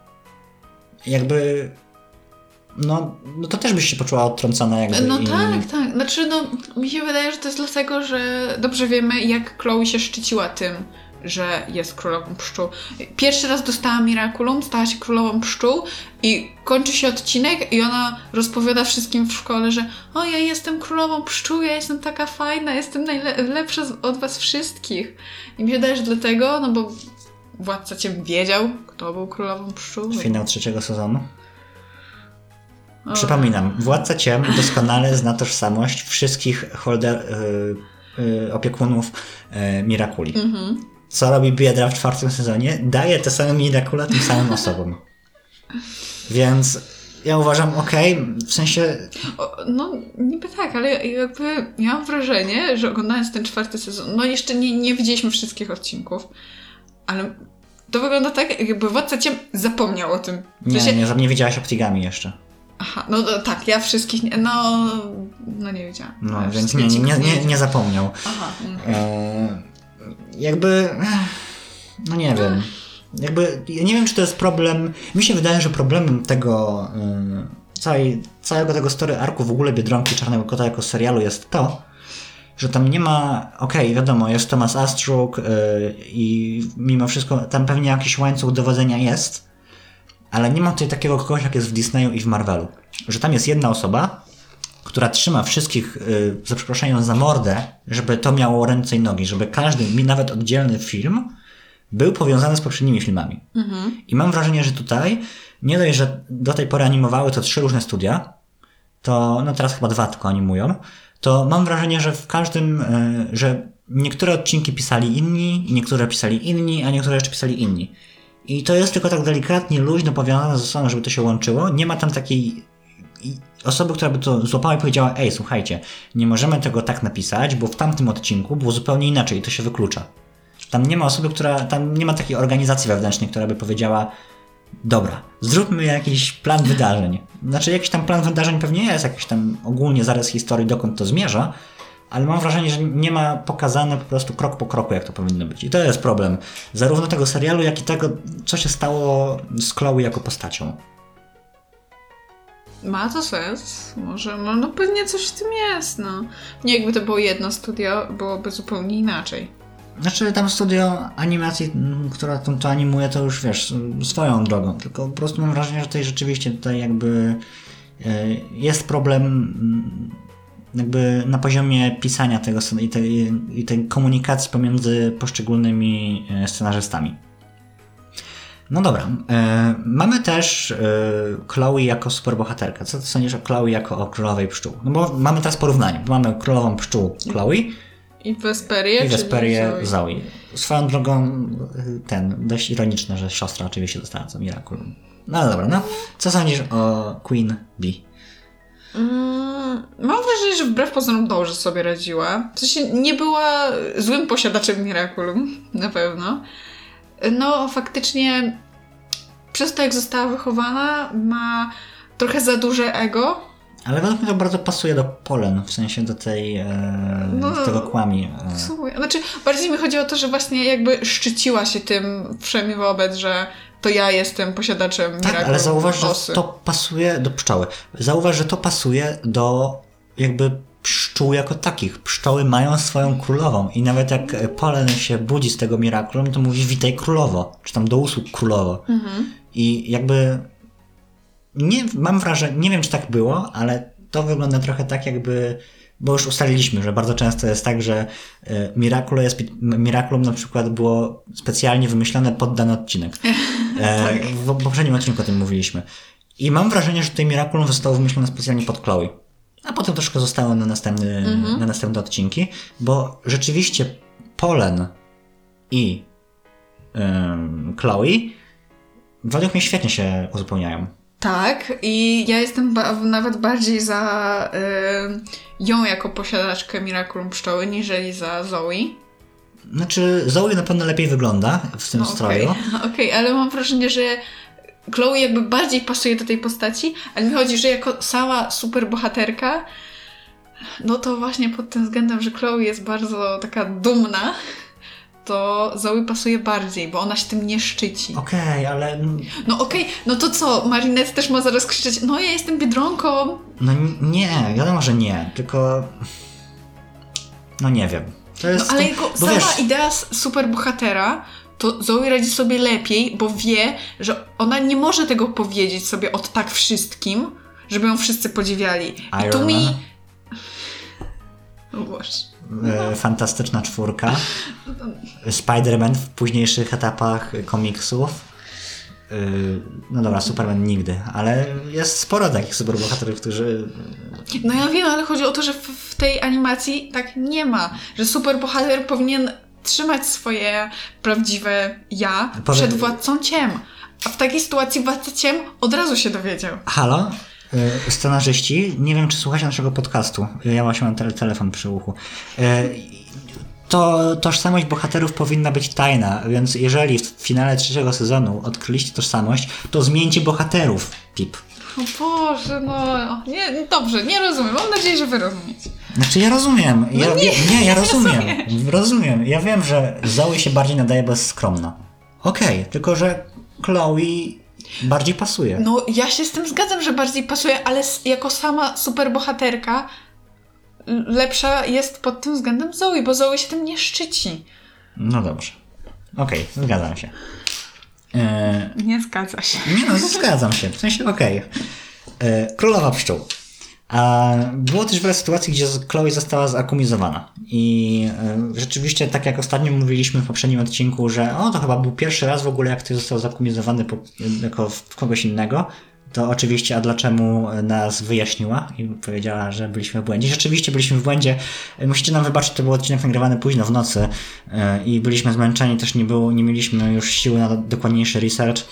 Jakby no, no to też byś się poczuła odtrącona jakby. No i... tak, tak. Znaczy, no, mi się wydaje, że to jest dlatego, że dobrze wiemy, jak Chloe się szczyciła tym, że jest królową pszczół. Pierwszy raz dostała Miraculum, stała się królową pszczół i kończy się odcinek i ona rozpowiada wszystkim w szkole, że o, ja jestem królową pszczół, ja jestem taka fajna, jestem najlepsza od was wszystkich. I mi się wydaje, że dlatego, no bo władca cię wiedział, kto był królową pszczół. Finał trzeciego sezonu. Przypominam, Władca Ciem doskonale zna tożsamość wszystkich holder, yy, yy, opiekunów yy, Mirakuli. Mm-hmm. Co robi Biedra w czwartym sezonie? Daje te same Mirakula tym samym osobom. Więc ja uważam, okej, okay, w sensie... O, no, niby tak, ale jakby miałam wrażenie, że oglądając ten czwarty sezon, no jeszcze nie, nie widzieliśmy wszystkich odcinków, ale to wygląda tak, jakby Władca Ciem zapomniał o tym. Nie, nie, nie widziałaś Optigami jeszcze. Aha, no tak, ja wszystkich, nie, no, no nie wiedziałam. No, ja więc nie, nie, nie, nie, zapomniał. Aha. E, jakby, no nie wiem. Jakby, ja nie wiem, czy to jest problem, mi się wydaje, że problemem tego, y, całej, całego tego story arku w ogóle Biedronki Czarnego Kota jako serialu jest to, że tam nie ma, okej, okay, wiadomo, jest Thomas Astruk yy, i mimo wszystko tam pewnie jakiś łańcuch dowodzenia jest, ale nie ma tutaj takiego kogoś, jak jest w Disneyu i w Marvelu. Że tam jest jedna osoba, która trzyma wszystkich, yy, za przeproszeniem, za mordę, żeby to miało ręce i nogi, żeby każdy, nawet oddzielny film, był powiązany z poprzednimi filmami. Mhm. I mam wrażenie, że tutaj, nie dość, że do tej pory animowały to trzy różne studia, to, no teraz chyba dwa tylko animują, to mam wrażenie, że w każdym, yy, że niektóre odcinki pisali inni, niektóre pisali inni, a niektóre jeszcze pisali inni. I to jest tylko tak delikatnie, luźno powiązane ze sobą, żeby to się łączyło. Nie ma tam takiej osoby, która by to złapała i powiedziała, ej, słuchajcie, nie możemy tego tak napisać, bo w tamtym odcinku było zupełnie inaczej i to się wyklucza. Tam nie ma osoby, która, tam nie ma takiej organizacji wewnętrznej, która by powiedziała, dobra, zróbmy jakiś plan wydarzeń. Znaczy, jakiś tam plan wydarzeń pewnie jest, jakiś tam ogólnie zarys historii, dokąd to zmierza, ale mam wrażenie, że nie ma pokazane po prostu krok po kroku, jak to powinno być. I to jest problem zarówno tego serialu, jak i tego, co się stało z Chloe jako postacią. Ma to sens. Może, no, no pewnie coś w tym jest, no. Nie jakby to było jedno studio, byłoby zupełnie inaczej. Znaczy tam studio animacji, m, która to, to animuje, to już wiesz, swoją drogą. Tylko po prostu mam wrażenie, że tutaj rzeczywiście tutaj jakby e, jest problem m, jakby na poziomie pisania tego i tej, i tej komunikacji pomiędzy poszczególnymi e, scenarzystami. No dobra. E, mamy też e, Chloe jako superbohaterkę. Co ty sądzisz o Chloe jako o królowej pszczół? No bo mamy teraz porównanie. Mamy królową pszczół Chloe I Vesperię, i czyli Vesperię Zoe. Zoe. Swoją drogą ten, dość ironiczne, że siostra oczywiście dostała co Miraculum. No ale dobra, no. Co sądzisz o Queen Bee? Mm, mam wrażenie, że wbrew pozorom dobrze sobie radziła. W sensie nie była złym posiadaczem Miraculum, na pewno. No, faktycznie przez to, jak została wychowana, ma trochę za duże ego. Ale według mnie to bardzo pasuje do Polen, w sensie do tej, e, No, do tego kłami. E. sumie. Znaczy, bardziej mi chodzi o to, że właśnie jakby szczyciła się tym wszemi wobec, że to ja jestem posiadaczem Tak, ale zauważ, że to pasuje do pszczoły. Zauważ, że to pasuje do jakby pszczół jako takich. Pszczoły mają swoją królową i nawet jak Polen się budzi z tego Miraculum, to mówi witaj królowo, czy tam do usług królowo. Mhm. I jakby nie mam wrażenie, nie wiem czy tak było, ale to wygląda trochę tak jakby, bo już ustaliliśmy, że bardzo często jest tak, że e, Miraculum, jest, Miraculum na przykład było specjalnie wymyślone pod dany odcinek. *laughs* E, Tak. w, w poprzednim odcinku o tym mówiliśmy. I mam wrażenie, że tutaj Miraculum zostało wymyślone specjalnie pod Chloe. A potem troszkę zostało na, następny, na następne odcinki, bo rzeczywiście Polen i ym, Chloe według mnie świetnie się uzupełniają. Tak, i ja jestem ba- nawet bardziej za y, ją jako posiadaczkę Miraculum Pszczoły, niżeli za Zoe. Znaczy, Zoe na pewno lepiej wygląda w tym No, stroju. Okej, *laughs* Okej, ale mam wrażenie, że Chloe jakby bardziej pasuje do tej postaci, ale mi chodzi, że jako sama super bohaterka, no to właśnie pod tym względem, że Chloe jest bardzo taka dumna, to Zoe pasuje bardziej, bo ona się tym nie szczyci. Okej, ale mm, No okej, no to co, Marinette też ma zaraz krzyczeć, no ja jestem Biedronką, no nie, wiadomo, że nie, tylko no nie wiem. To No jest, ale to- jako sama wiesz, idea superbohatera, to Zoe radzi sobie lepiej, bo wie, że ona nie może tego powiedzieć sobie od tak wszystkim, żeby ją wszyscy podziwiali. I tu mi... Man. O Boże. e, fantastyczna czwórka, Spider-Man w późniejszych etapach komiksów. E, No dobra, Superman nigdy, ale jest sporo takich superbohaterów, którzy No ja wiem, ale chodzi o to, że w tej animacji tak nie ma, że superbohater powinien trzymać swoje prawdziwe ja Powie- przed władcą ciem. A w takiej sytuacji władca ciem od razu się dowiedział. Halo? Y, Scenarzyści, nie wiem czy słuchacie naszego podcastu. Ja właśnie mam tele telefon przy uchu. Y, To tożsamość bohaterów powinna być tajna, więc jeżeli w finale trzeciego sezonu odkryliście tożsamość, to zmieńcie bohaterów, Pip. O Boże, no nie, dobrze, nie rozumiem. Mam nadzieję, że wy rozumiecie. Znaczy ja rozumiem. Ja, No nie, nie, ja *laughs* rozumiem. rozumiesz. Rozumiem. Ja wiem, że Zoe się bardziej nadaje bez skromna. Okej, tylko że Chloe bardziej pasuje. No, ja się z tym zgadzam, że bardziej pasuje, ale jako sama superbohaterka lepsza jest pod tym względem Zoe, bo Zoe się tym nie szczyci. No dobrze. Okej, zgadzam się. E, Nie zgadza się. Nie no, zgadzam się. W sensie, okej. E, Królowa pszczół. A było też wiele sytuacji, gdzie Chloe została zakumizowana. I e, rzeczywiście, tak jak ostatnio mówiliśmy w poprzednim odcinku, że o, to chyba był pierwszy raz w ogóle, jak ktoś został zakumizowany jako w kogoś innego, to oczywiście a dlaczemu nas wyjaśniła i powiedziała, że byliśmy w błędzie. Rzeczywiście byliśmy w błędzie. Musicie nam wybaczyć, to był odcinek nagrywany późno w nocy e, i byliśmy zmęczeni, też nie, było, nie mieliśmy już siły na dokładniejszy research.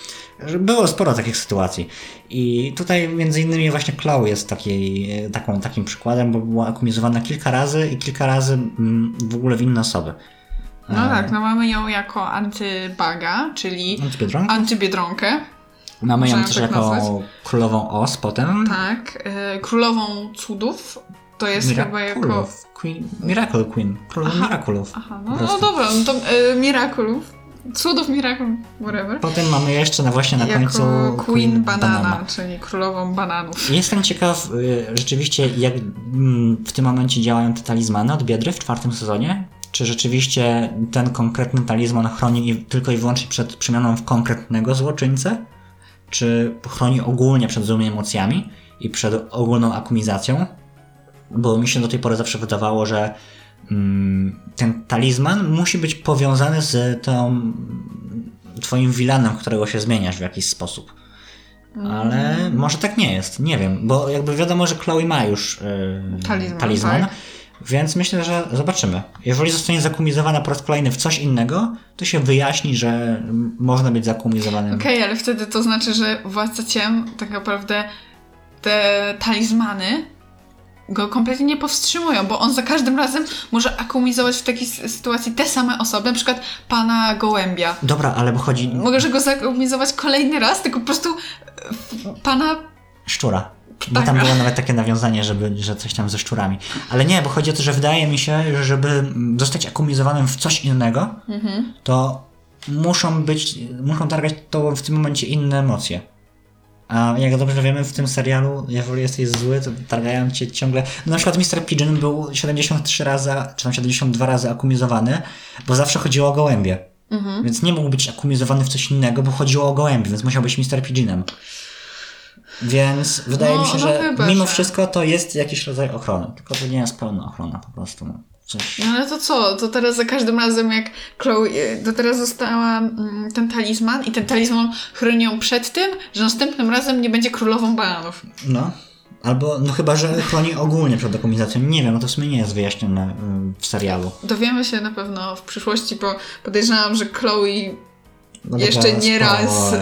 Było sporo takich sytuacji. I tutaj między innymi właśnie Chloe jest takiej, taką, takim przykładem, bo była akumizowana kilka razy i kilka razy mm, w ogóle w inne osoby. No tak, no mamy ją jako antybaga, czyli Antybiedronka? antybiedronkę. Mamy ją też tak jako nazwać. królową Os potem. Tak, e, królową cudów. To jest chyba jako... Queen, Miracle Queen. Królową Aha. Miraculów. Aha, no, no dobra, no to e, Miraculów. Cudów Miracle, whatever. Potem mamy jeszcze na właśnie na jako końcu Queen banana, czyli królową bananów. Jestem ciekaw y, rzeczywiście, jak mm, w tym momencie działają te talizmany od Biedry w czwartym sezonie. Czy rzeczywiście ten konkretny talizman chroni tylko i wyłącznie przed przemianą w konkretnego złoczyńcę? Czy chroni ogólnie przed złymi emocjami i przed ogólną akumizacją? Bo mi się do tej pory zawsze wydawało, że mm, ten talizman musi być powiązany z tą twoim wilanem, którego się zmieniasz w jakiś sposób. Ale może tak nie jest, nie wiem, bo jakby wiadomo, że Chloe ma już yy, Talizman, talizman tak. Więc myślę, że zobaczymy. Jeżeli zostanie zakumizowana po raz kolejny w coś innego, to się wyjaśni, że można być zakumizowanym. Okej, ale wtedy to znaczy, że Władca Ciem tak naprawdę te talizmany go kompletnie nie powstrzymują, bo on za każdym razem może akumizować w takiej sytuacji te same osoby, na przykład pana Gołębia. Dobra, ale bo chodzi Może go zakumizować kolejny raz, tylko po prostu pana... szczura. Bo Tak. tam było nawet takie nawiązanie, żeby, że coś tam ze szczurami. Ale nie, bo chodzi o to, że wydaje mi się, że żeby zostać akumizowanym w coś innego, Mhm. to muszą być, muszą targać to w tym momencie inne emocje. A jak dobrze wiemy w tym serialu, jeżeli jesteś zły, to targają cię ciągle. No na przykład Mr. Pigeon był 73 razy, czy tam 72 razy akumizowany, bo zawsze chodziło o gołębie. Mhm. Więc nie mógł być akumizowany w coś innego, bo chodziło o gołębie, więc musiał być Mr. Pigeonem. Więc wydaje No, mi się, no że chyba, mimo że- wszystko to jest jakiś rodzaj ochrony. Tylko to nie jest pełna ochrona po prostu. No. Coś. No ale to co? To teraz za każdym razem jak Chloe, to teraz została mm, ten talizman i ten talizman chroni ją przed tym, że następnym razem nie będzie królową bananów. No. Albo, no chyba, że chroni ogólnie przed dokumentacją. Nie wiem, no to w sumie nie jest wyjaśnione ym, w serialu. Dowiemy się na pewno w przyszłości, bo podejrzewam, że Chloe No jeszcze nie raz.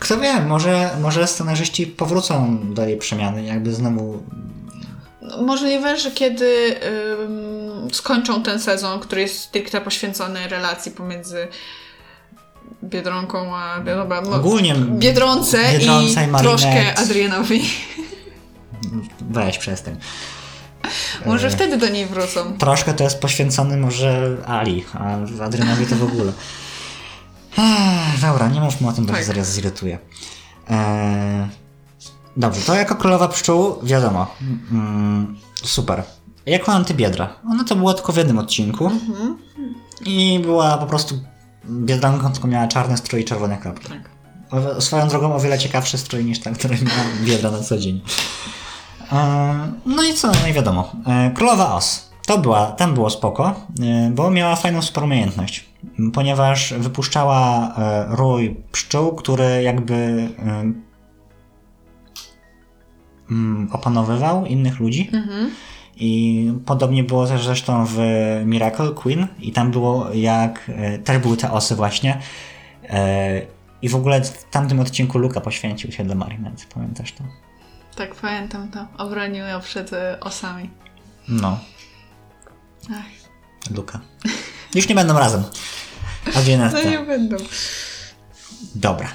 Kto wie, może, może scenarzyści powrócą do jej przemiany, jakby znowu... no, Możliwe, że kiedy ym, skończą ten sezon, który jest stricte poświęcony relacji pomiędzy Biedronką a dobra, no, Ogólnie Biedronce, i, i troszkę Adrianowi. Weź przestań. Może E, wtedy do niej wrócą. Troszkę to jest poświęcony może Ali, a Adrianowi to w ogóle. *laughs* Dobra, nie mówmy o tym, bo Tak. zaraz zirytuje. Eee, dobrze, to jako królowa pszczół, wiadomo. Mm, super. Jako antybiedra. Ona to była tylko w jednym odcinku. Mhm. I była po prostu biedronką, tylko miała czarny strój i czerwone kropki. Tak. O, swoją drogą o wiele ciekawszy strój niż ten, który miała biedra na co dzień. E, No i co, no i wiadomo. E, Królowa Os. To była, tam było spoko, e, bo miała fajną superumiejętność. Ponieważ wypuszczała e, rój pszczół, który jakby e, mm, opanowywał innych ludzi. Mhm. I podobnie było też zresztą w Miracle Queen i tam było jak, e, też były te osy właśnie. I w ogóle w tamtym odcinku Luka poświęcił się dla Marinette, pamiętasz to? Tak, pamiętam to. Obronił ją przed osami. No, Ach, Luka. *laughs* Już nie będą razem. A Jeanette. no nie będą. Dobra.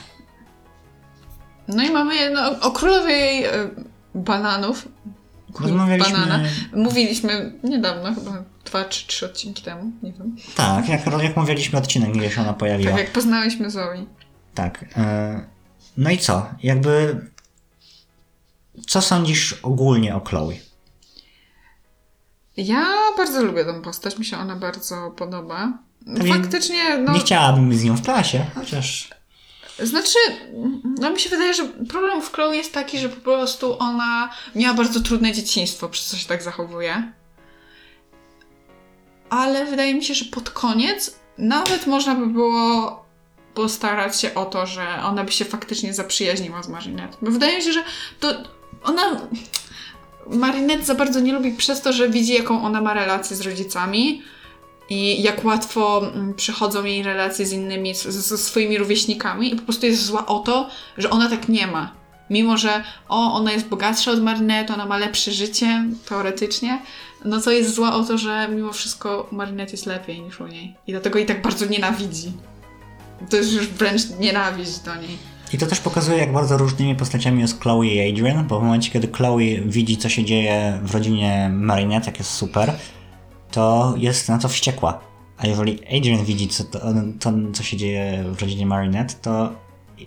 No i mamy jedno o królowej e, bananów. Rozmawialiśmy... Banana. Mówiliśmy niedawno, chyba dwa czy trzy odcinki temu, nie wiem. Tak, jak, jak mówiliśmy odcinek, gdzie się ona pojawiła. Tak jak poznałyśmy Zoe. Tak. e, No i co? Jakby... Co sądzisz ogólnie o Chloe? Ja bardzo lubię tę postać, mi się ona bardzo podoba. Faktycznie, no... Nie chciałabym z nią w klasie, chociaż... Znaczy, no mi się wydaje, że problem w Chloe jest taki, że po prostu ona miała bardzo trudne dzieciństwo, przez co się tak zachowuje. Ale wydaje mi się, że pod koniec nawet można by było postarać się o to, że ona by się faktycznie zaprzyjaźniła z Marinette. Bo wydaje mi się, że to ona... Marinette za bardzo nie lubi przez to, że widzi, jaką ona ma relację z rodzicami i jak łatwo mm, przychodzą jej relacje z innymi, ze swoimi rówieśnikami i po prostu jest zła o to, że ona tak nie ma. Mimo, że o, ona jest bogatsza od Marinette, ona ma lepsze życie, teoretycznie, no to jest zła o to, że mimo wszystko Marinette jest lepiej niż u niej. I dlatego jej tak bardzo nienawidzi. To jest już wręcz nienawiść do niej. I to też pokazuje, jak bardzo różnymi postaciami jest Chloe i Adrian, bo w momencie, kiedy Chloe widzi, co się dzieje w rodzinie Marinette, jak jest super, to jest na to wściekła. A jeżeli Adrian widzi, co, to, to, co się dzieje w rodzinie Marinette, to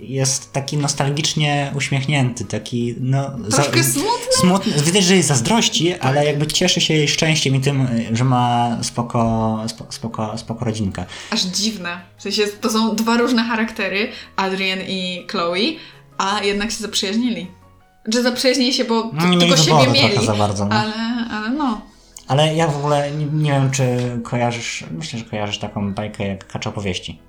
jest taki nostalgicznie uśmiechnięty, taki no... Troszkę za, smutny. smutny. Widać, że jest zazdrości, ale jakby cieszy się jej szczęściem i tym, że ma spoko, spoko, spoko rodzinkę. Aż dziwne. W sensie to są dwa różne charaktery, Adrian i Chloe, a jednak się zaprzyjaźnili. Czy zaprzyjaźnili się, bo no, nie tylko siebie mieli, za bardzo, no. ale, ale no. Ale ja w ogóle nie, nie, wiem, czy kojarzysz, myślę, że kojarzysz taką bajkę jak Kacz opowieści.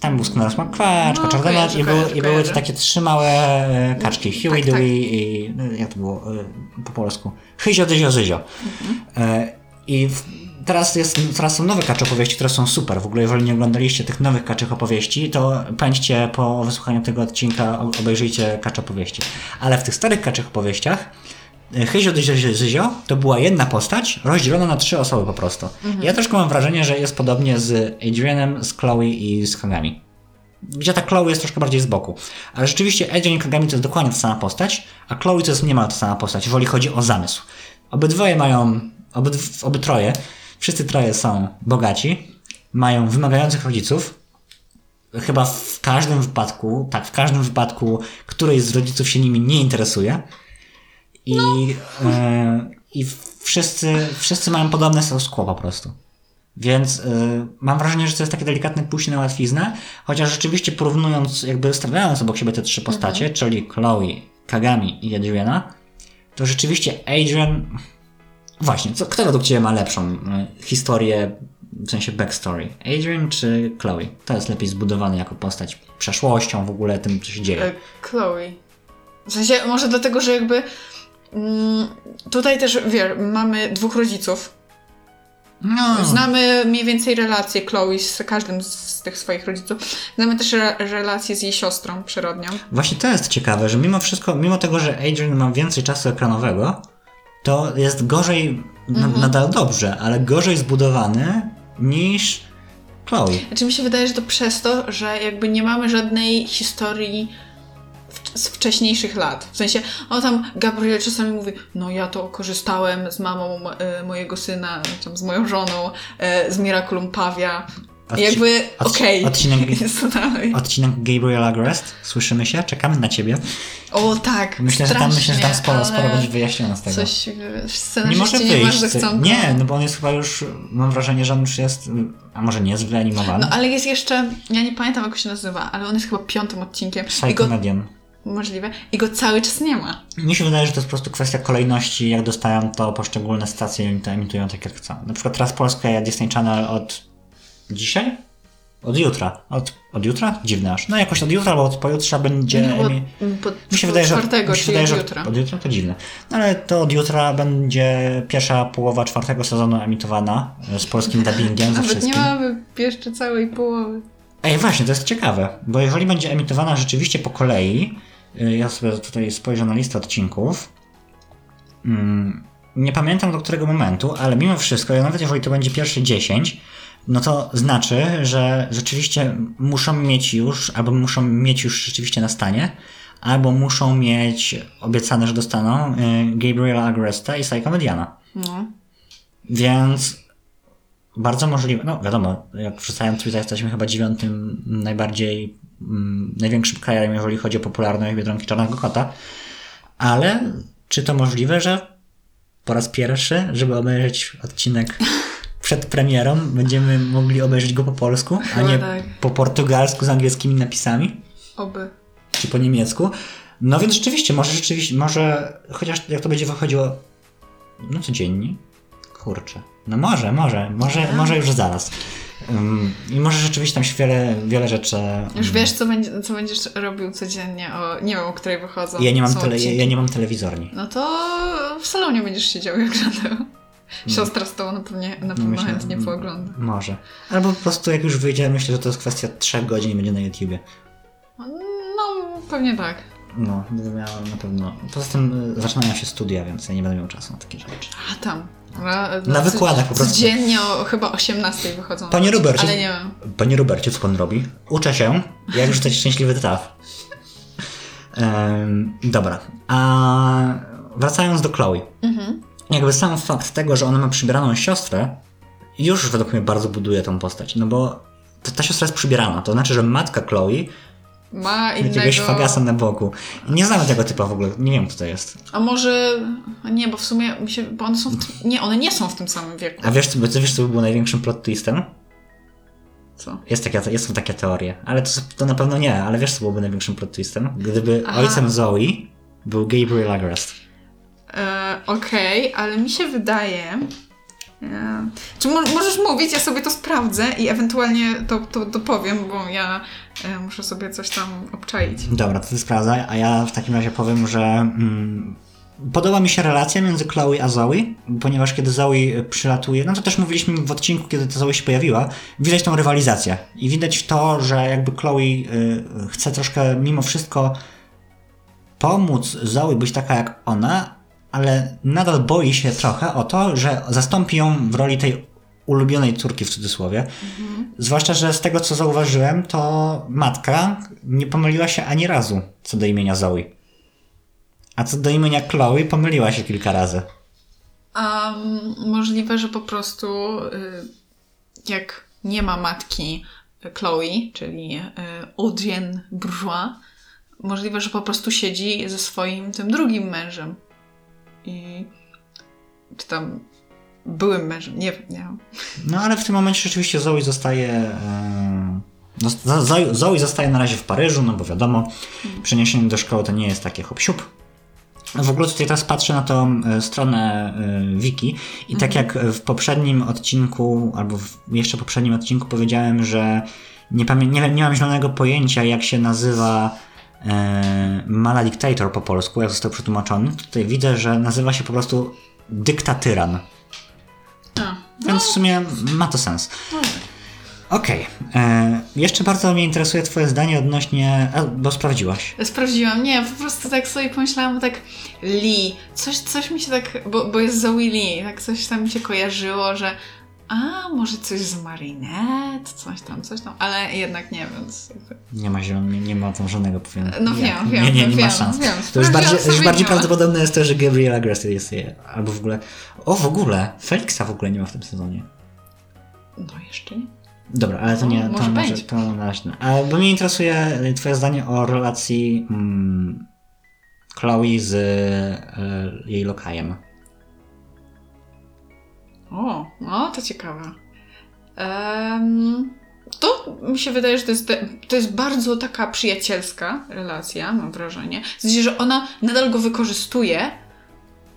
Tam był Skuners McQuarrie, no, Kaczor i, były, i były to takie trzy małe e, kaczki. Tak, Huey, tak, Dewey tak. i... No, jak to było e, po polsku? Hyzio, Dyzio, Zyzio. Mhm. E, I w, teraz, jest, teraz są nowe kacze opowieści, które są super. W ogóle, jeżeli nie oglądaliście tych nowych kaczych opowieści, to pędźcie po wysłuchaniu tego odcinka, obejrzyjcie kacze opowieści. Ale w tych starych kaczych opowieściach Hyzio Zyzio to była jedna postać rozdzielona na trzy osoby po prostu. Mhm. Ja troszkę mam wrażenie, że jest podobnie z Adrianem, z Chloe i z Kagami. Gdzie ta Chloe jest troszkę bardziej z boku. Ale rzeczywiście Adrian i Kagami to jest dokładnie ta sama postać, a Chloe to jest niemal ta sama postać, jeżeli chodzi o zamysł. Obydwoje mają, obydw, obydwoje, wszyscy troje są bogaci, mają wymagających rodziców, chyba w każdym wypadku, tak, w każdym wypadku któryś z rodziców się nimi nie interesuje. I, no. e, i wszyscy, wszyscy mają podobne status quo po prostu. Więc y, mam wrażenie, że to jest takie delikatne pójście na łatwiznę, chociaż rzeczywiście porównując, jakby stawiając obok siebie te trzy postacie, mhm. czyli Chloe, Kagami i Adriana, to rzeczywiście Adrian. Właśnie, co, kto według Ciebie ma lepszą y, historię, w sensie backstory? Adrian czy Chloe? To jest lepiej zbudowany jako postać przeszłością, w ogóle tym, co się dzieje. Chloe. W sensie, może dlatego, że jakby tutaj też, wiesz, mamy dwóch rodziców. No. Znamy mniej więcej relacje Chloe z każdym z tych swoich rodziców. Znamy też re relacje z jej siostrą przyrodnią. Właśnie to jest ciekawe, że mimo wszystko, mimo tego, że Adrian ma więcej czasu ekranowego, to jest gorzej, mhm. nadal dobrze, ale gorzej zbudowany niż Chloe. Znaczy mi się wydaje, że to przez to, że jakby nie mamy żadnej historii z wcześniejszych lat. W sensie, o tam Gabriel czasami mówi, no ja to korzystałem z mamą e, mojego syna, tam z moją żoną, e, z Miraculum Pawia. Odci jakby, okej. Okay. Odcinek, *laughs* odcinek Gabriel Agrest. Słyszymy się? Czekamy na ciebie. O tak, Myślę, że tam, myślę, że tam sporo, sporo będzie wyjaśnione z tego. Coś nie może wyjść. Nie, chcą nie, no bo on jest chyba już, mam wrażenie, że on już jest, a może nie jest wyanimowany. No ale jest jeszcze, ja nie pamiętam jak się nazywa, ale on jest chyba piątym odcinkiem. Psychomedian możliwe i go cały czas nie ma. Mi się wydaje, że to jest po prostu kwestia kolejności, jak dostają to poszczególne stacje i to emitują tak jak chcą. Na przykład teraz Polska Disney Channel od dzisiaj? Od jutra. Od, od jutra? Dziwne aż. No jakoś od jutra albo od pojutrze będzie... No, mi się wydaje, że, mi się wydaje, że od, od jutra to dziwne. No ale to od jutra będzie pierwsza połowa czwartego sezonu emitowana e, z polskim dubbingiem ze wszystkim. nie mamy jeszcze całej połowy. Ej, właśnie, to jest ciekawe, bo jeżeli będzie emitowana rzeczywiście po kolei, ja sobie tutaj spojrzę na listę odcinków. Mm, nie pamiętam do którego momentu, ale mimo wszystko, nawet jeżeli to będzie pierwsze 10, no to znaczy, że rzeczywiście muszą mieć już, albo muszą mieć już rzeczywiście na stanie, albo muszą mieć obiecane, że dostaną y, Gabriela Agresta i Psycho Mediana. No. Więc bardzo możliwe, no wiadomo, jak wrzucają Twitter, jesteśmy chyba dziewiątym najbardziej największym krajem, jeżeli chodzi o popularność Biedronki Czarnego Kota. Ale czy to możliwe, że po raz pierwszy, żeby obejrzeć odcinek przed premierą, będziemy mogli obejrzeć go po polsku, a nie tak. po portugalsku z angielskimi napisami? Oby. Czy po niemiecku? No więc rzeczywiście, może rzeczywiście, może, chociaż jak to będzie wychodziło, no codziennie, kurczę, no może, może, może, może już zaraz. I może rzeczywiście tam się wiele, wiele rzeczy. Już wiesz, co, będzie, co będziesz robił codziennie, o, nie wiem, o której wychodzą. Ja nie mam, tele, ja, ja, nie mam telewizorni. No to w salonie będziesz siedział i oglądał. Siostra z tobą na pewno, na pewno myślę, chętnie poogląda. Może. Albo po prostu jak już wyjdzie, myślę, że to jest kwestia trzech godzin i będzie na YouTubie. No, pewnie tak. No, będę miał na pewno. Poza tym y, zaczynają się studia, więc ja nie będę miał czasu na takie rzeczy. A tam. Na, Na wykładach po prostu. Codziennie o chyba 18 wychodzą. Panie Robercie, Ale nie wiem. Panie Robercie, co pan robi? Uczę się, jak rzucać szczęśliwy traf. Em, dobra, a wracając do Chloe. Mhm. Jakby sam fakt tego, że ona ma przybieraną siostrę, już według mnie bardzo buduje tą postać. No bo ta, ta siostra jest przybierana. To znaczy, że matka Chloe Ma innego... jakiegoś fagasa na boku. Nie znamy tego typa w ogóle, nie wiem kto to jest. A może... Nie, bo w sumie mi się... Bo one są w tym... Nie, one nie są w tym samym wieku. A wiesz, co- wiesz, co by było największym plot twistem? Co? Jest taka, jest, są takie teorie, ale to, to na pewno nie, ale wiesz, co byłoby największym plot twistem? Gdyby Aha. ojcem Zoe był Gabriel Agrest. E, Okej, ale mi się wydaje... Czy mo- możesz mówić, ja sobie to sprawdzę i ewentualnie to, to dopowiem, bo ja e, muszę sobie coś tam obczaić. Dobra, to ty sprawdzaj, a ja w takim razie powiem, że mm, podoba mi się relacja między Chloe a Zoe, ponieważ kiedy Zoe przylatuje, no to też mówiliśmy w odcinku, kiedy ta Zoe się pojawiła, widać tą rywalizację. I widać to, że jakby Chloe y, chce troszkę mimo wszystko pomóc Zoe być taka jak ona, ale nadal boi się trochę o to, że zastąpi ją w roli tej ulubionej córki w cudzysłowie. Zwłaszcza, że z tego co zauważyłem, to matka nie pomyliła się ani razu co do imienia Zoe. A co do imienia Chloe pomyliła się kilka razy. A możliwe, że po prostu y, jak nie ma matki Chloe, czyli y, Audrien Bourgeois, możliwe, że po prostu siedzi ze swoim tym drugim mężem. I czy tam byłym mężem, nie wiem, nie. No ale w tym momencie rzeczywiście Zoe zostaje. Zo- Zoe, zostaje na razie w Paryżu, no bo wiadomo, przeniesienie do szkoły to nie jest takie hop siup. W ogóle tutaj teraz patrzę na tą e, stronę e, wiki i tak jak w poprzednim odcinku, albo w jeszcze poprzednim odcinku powiedziałem, że nie, pamię- nie, nie mam zielonego pojęcia jak się nazywa Mala Dictator po polsku, jak został przetłumaczony. Tutaj widzę, że nazywa się po prostu Dyktatyran. A, Więc w sumie ma to sens. no, Okej. e, Jeszcze bardzo mnie interesuje Twoje zdanie odnośnie. A, bo sprawdziłaś. Sprawdziłam, nie, po prostu tak sobie pomyślałam, tak Lee, coś, coś mi się tak, bo, bo jest Zoe Lee, tak coś tam mi się kojarzyło, że a, może coś z Marinette, coś tam, coś tam, ale jednak nie, więc Nie ma zielon, nie, nie ma tam żadnego powiem. No nie, wiem, wiem, Nie, nie, nie wiem, ma szans. wiem. To już bardziej, już bardziej nie prawdopodobne jest to, że Gabriel Agrest jest je. Albo w ogóle. O, w ogóle! Felixa w ogóle nie ma w tym sezonie. no jeszcze nie. Dobra, ale to No, nie. To może to na razie. nie. Bo mnie interesuje Twoje zdanie o relacji mm, Chloe z e, jej lokajem. O, no to ciekawe. Em, to mi się wydaje, że to jest, to jest bardzo taka przyjacielska relacja, mam wrażenie. W sensie, że ona nadal go wykorzystuje,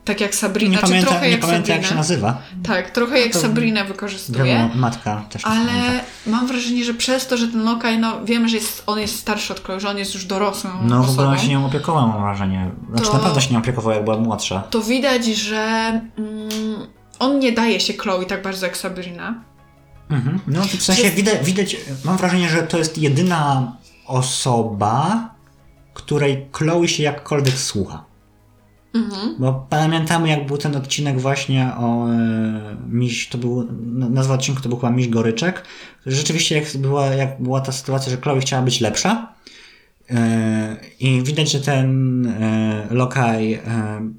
tak jak Sabrina, Nie czy pamiętam, trochę nie jak pamiętam Sabrina. jak się nazywa. Tak, trochę jak to- Sabrina wykorzystuje. Matka też nie pamięta. Ale mam wrażenie, że przez to, że ten lokaj, no wiemy, że jest, on jest starszy od Chloe, że on jest już dorosłą No w ogóle ona się nią opiekowała, mam wrażenie. Znaczy To- naprawdę się nią opiekowała, jak była młodsza. to widać, że mm, on nie daje się Chloe tak bardzo jak Sabrina. Mhm. No w sensie Jest- widać, widać, mam wrażenie, że to jest jedyna osoba, której Chloe się jakkolwiek słucha. Mhm. Bo pamiętamy, jak był ten odcinek właśnie o e, miś, to był, nazwa odcinku to był chyba Miś Goryczek. Rzeczywiście jak była, jak była ta sytuacja, że Chloe chciała być lepsza e, i widać, że ten e, lokaj e,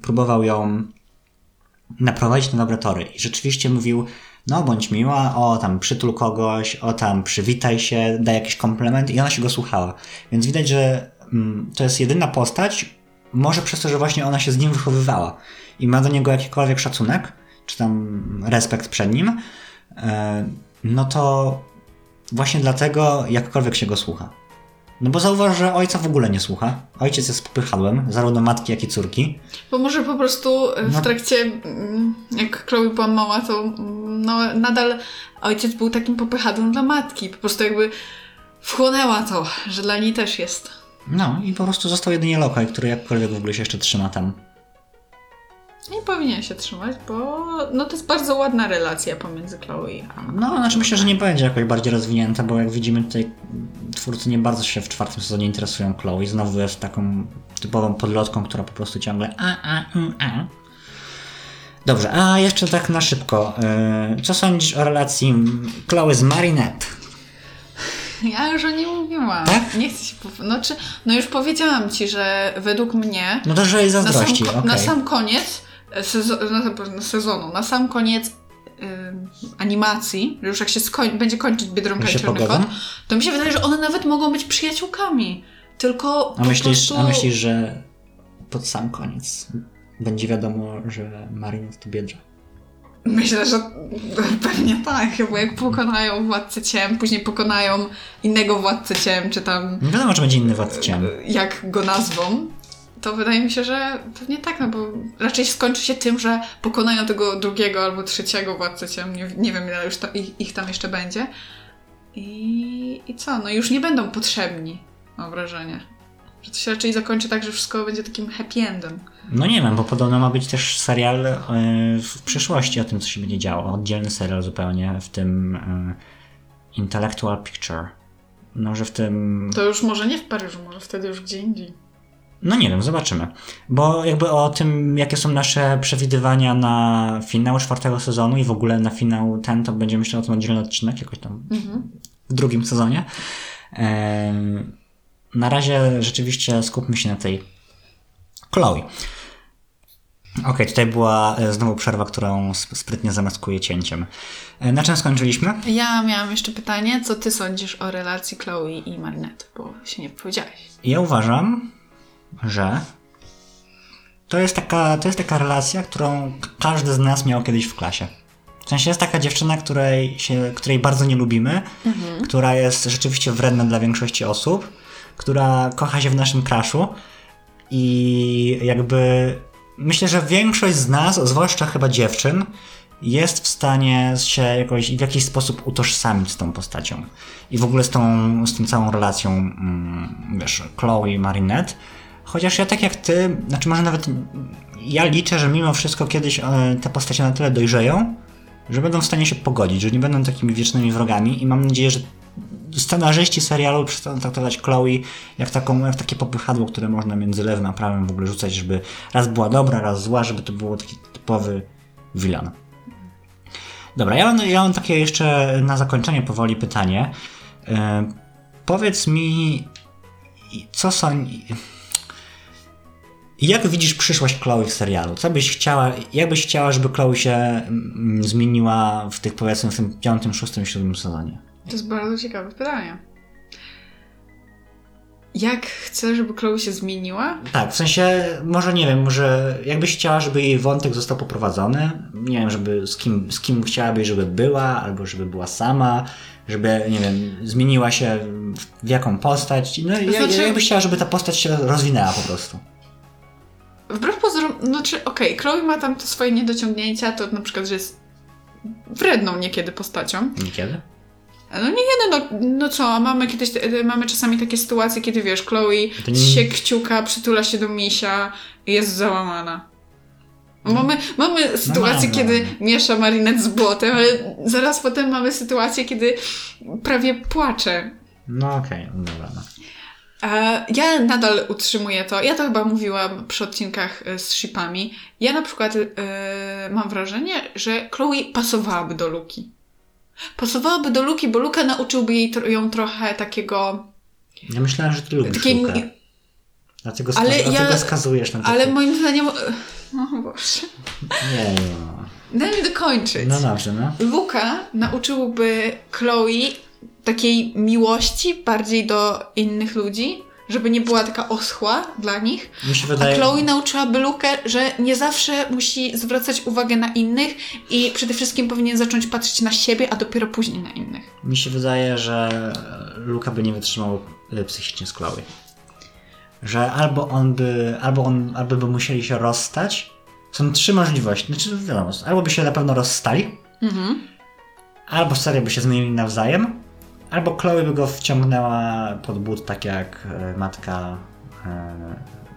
próbował ją naprowadzić na dobre tory i rzeczywiście mówił no bądź miła, o tam przytul kogoś, o tam przywitaj się, daj jakiś komplement i ona się go słuchała. Więc widać, że mm, to jest jedyna postać, może przez to, że właśnie ona się z nim wychowywała i ma do niego jakikolwiek szacunek, czy tam respekt przed nim, e, no to właśnie dlatego jakkolwiek się go słucha. No bo zauważ, że ojca w ogóle nie słucha. Ojciec jest popychadłem, zarówno matki, jak i córki. Bo może po prostu e, w No. trakcie, mm, jak Chloe była mała, to mm, no, nadal ojciec był takim popychadłem dla matki. Po prostu jakby wchłonęła to, że dla niej też jest. No i po prostu został jedynie lokaj, który jakkolwiek w ogóle się jeszcze trzyma tam. Nie powinien się trzymać, bo no to jest bardzo ładna relacja pomiędzy Chloe a... No, znaczy myślę, że nie będzie jakoś bardziej rozwinięta, bo jak widzimy tutaj twórcy nie bardzo się w czwartym sezonie interesują Chloe. Znowu jest taką typową podlotką, która po prostu ciągle a, a, mm, a. Dobrze, a jeszcze tak na szybko. Yy, co sądzisz o relacji Chloe z Marinette? Ja już o niej mówiłam. Tak? Nie chcę się... Pow... No, czy... no już powiedziałam ci, że według mnie... No to, że jej na sam, zazdrości, okej. na sam koniec sezo- na, na sezonu, na sam koniec animacji, już jak się skoń- będzie kończyć Biedronka i Czarny? Kot, to mi się wydaje, że one nawet mogą być przyjaciółkami. Tylko A myślisz, prostu... a myślisz, że pod sam koniec będzie wiadomo, że Marinette to biedra? Myślę, że *laughs* pewnie tak, bo jak pokonają Władcę Ciem, później pokonają innego Władcę Ciem, czy tam Nie wiadomo, czy będzie inny władca ciem. jak go nazwą, to wydaje mi się, że pewnie tak, no bo raczej skończy się tym, że pokonają tego drugiego albo trzeciego Władcę Ciem, nie, nie wiem ile już ta, ich, ich tam jeszcze będzie. I, I co, no już nie będą potrzebni, mam wrażenie. Że to się raczej zakończy tak, że wszystko będzie takim happy endem. No nie wiem, bo podobno ma być też serial e, w przyszłości o tym, co się będzie działo. Oddzielny serial zupełnie w tym e, Intellectual Picture. No, że w tym... To już może nie w Paryżu, może wtedy już gdzie indziej. No nie wiem, zobaczymy. Bo jakby o tym, jakie są nasze przewidywania na finał czwartego sezonu i w ogóle na finał ten, to będziemy myśleć o tym oddzielny odcinek, jakoś tam w drugim sezonie. Na razie rzeczywiście skupmy się na tej Chloe. Okej, tutaj była e, znowu przerwa, którą sp- sprytnie zamaskuję cięciem. E, Na czym skończyliśmy? Ja miałam jeszcze pytanie, co ty sądzisz o relacji Chloe i Marinette, bo się nie powiedziałeś. Ja uważam, że to jest taka, to jest taka relacja, którą każdy z nas miał kiedyś w klasie. W sensie jest taka dziewczyna, której, się, której bardzo nie lubimy, która jest rzeczywiście wredna dla większości osób, która kocha się w naszym crushu i jakby myślę, że większość z nas, zwłaszcza chyba dziewczyn, jest w stanie się jakoś w jakiś sposób utożsamić z tą postacią. I w ogóle z tą, z tą całą relacją, mm, wiesz, Chloe i Marinette. Chociaż ja tak jak ty, znaczy może nawet ja liczę, że mimo wszystko kiedyś e, te postacie na tyle dojrzeją, że będą w stanie się pogodzić, że nie będą takimi wiecznymi wrogami i mam nadzieję, że scenarzyści serialu przestaną traktować Chloe jak, taką, jak takie popychadło, które można między lewym a prawym w ogóle rzucać, żeby raz była dobra, raz zła, żeby to było taki typowy villain. Dobra, ja mam, ja mam takie jeszcze na zakończenie powoli pytanie. E, powiedz mi, co są... Jak widzisz przyszłość Chloe w serialu? Co byś chciała, jak byś chciała, żeby Chloe się mm, zmieniła w tych, powiedzmy, w tym piątym, szóstym, siódmym sezonie? To jest bardzo ciekawe pytanie. Jak chcę, żeby Chloe się zmieniła? Tak, w sensie, może nie wiem, może jakbyś chciała, żeby jej wątek został poprowadzony, nie wiem, żeby z kim, z kim chciałabyś, żeby była, albo żeby była sama, żeby, nie wiem, zmieniła się w, jaką postać, no i jak, Znaczy- jakbyś chciała, żeby ta postać się rozwinęła po prostu. Wbrew pozorom, znaczy, okej, Chloe ma tam te swoje niedociągnięcia, to na przykład, że jest wredną niekiedy postacią. Niekiedy? No nie jeden, no, no co, mamy kiedyś, mamy czasami takie sytuacje, kiedy wiesz, Chloe nie- się kciuka, przytula się do misia i jest załamana. Mamy, mamy sytuację, mamy, kiedy miesza marinet z błotem, ale zaraz potem mamy sytuację, kiedy prawie płacze. No okej, dobra. No. Ja nadal utrzymuję to. Ja to chyba mówiłam przy odcinkach e, z shipami. Ja na przykład e, mam wrażenie, że Chloe pasowałaby do Luki. Pasowałaby do Luki, bo Luka nauczyłby jej tro- ją trochę takiego. Ja myślałem, że ty lubisz takiej Lukę. Dlatego, Ale skaz- ja- skazujesz na to. Ale moim zdaniem. e, O Boże. Nie, no. Daj mi dokończyć. No dobrze, no. Luka nauczyłby Chloe takiej miłości bardziej do innych ludzi, żeby nie była taka oschła dla nich. Się A wydaje... Chloe nauczyłaby Lukę, że nie zawsze musi zwracać uwagę na innych i przede wszystkim powinien zacząć patrzeć na siebie, a dopiero później na innych. Mi się wydaje, że Luka by nie wytrzymał y, psychicznie z Chloe. Że albo on by, albo on, albo by musieli się rozstać. Są trzy możliwości. Znaczy, wiadomo, albo by się na pewno rozstali, Mhm. albo serio by się zmienili nawzajem, albo Chloe by go wciągnęła pod but, tak jak e, matka e,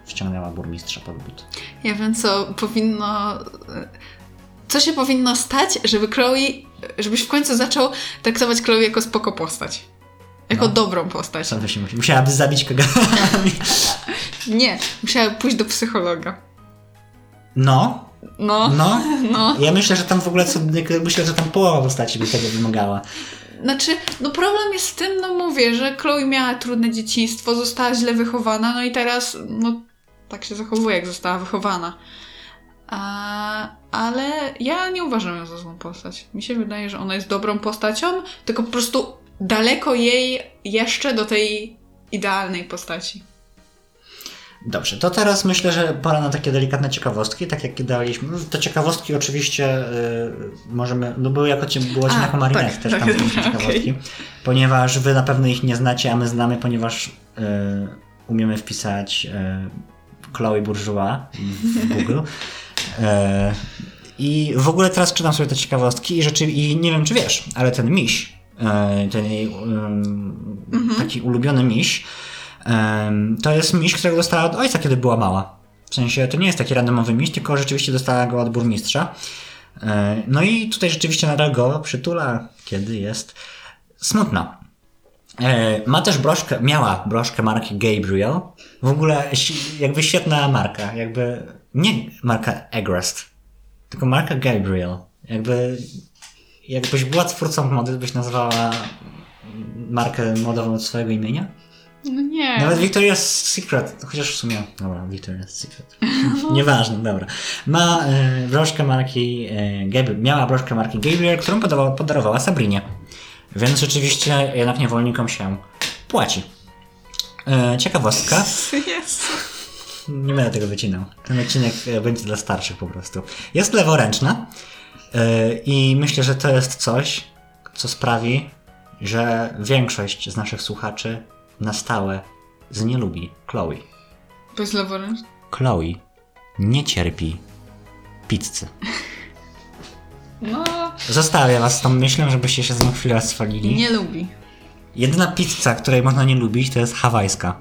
wciągnęła burmistrza pod but. Ja wiem, co powinno. Co się powinno stać, żeby Chloe. żebyś w końcu zaczął traktować Chloe jako spoko postać. Jako No. dobrą postać. Co to się musi? Musiałaby zabić kaganami. *laughs* Nie, musiała pójść do psychologa. No, No, no. *laughs* no. Ja myślę, że tam w ogóle co, myślę, że tam połowa postaci by tego wymagała. Znaczy, no problem jest w tym, no mówię, że Chloe miała trudne dzieciństwo, została źle wychowana, no i teraz, no, tak się zachowuje, jak została wychowana. A, ale ja nie uważam ją za złą postać. Mi się wydaje, że ona jest dobrą postacią, tylko po prostu daleko jej jeszcze do tej idealnej postaci. Dobrze, to teraz myślę, że pora na takie delikatne ciekawostki, tak jak daliśmy. No, Te ciekawostki oczywiście y, możemy, no były jako, było ci jako Marinet tak, też tak, tam dobra, *laughs* ciekawostki, okej. ponieważ wy na pewno ich nie znacie, a my znamy, ponieważ y, umiemy wpisać y, Chloe Bourgeois w Google. Y, I w ogóle teraz czytam sobie te ciekawostki i rzeczy, i nie wiem czy wiesz, ale ten miś, y, ten jej y, taki ulubiony miś, to jest miś, którego dostała od ojca, kiedy była mała. W sensie to nie jest taki randomowy miś, tylko rzeczywiście dostała go od burmistrza. No i tutaj rzeczywiście nadal go przytula, kiedy jest smutna. Ma też broszkę, miała broszkę marki Gabriel. W ogóle jakby świetna marka, jakby nie marka Egrest, tylko marka Gabriel. Jakby jakbyś była twórcą mody, byś nazwała markę modową od swojego imienia? No nie. Nawet Victoria's Secret, chociaż w sumie, dobra, Victoria's Secret. *laughs* *laughs* Nieważne, dobra. Ma e, broszkę marki e, Gabriel, miała broszkę marki Gabriel, którą podarowała, podarowała Sabrinie. Więc rzeczywiście jednak niewolnikom się płaci. E, ciekawostka. Jest. Nie będę tego wycinał. Ten odcinek e, będzie dla starszych po prostu. Jest leworęczna e, i myślę, że to jest coś, co sprawi, że większość z naszych słuchaczy na stałe znielubi Chloe. Bez leworęczny. Chloe nie cierpi pizzy. No, Zostawię was z tą myślą, żebyście się z nią chwilę swalili. nie lubi. Jedyna pizza, której można nie lubić, to jest hawajska.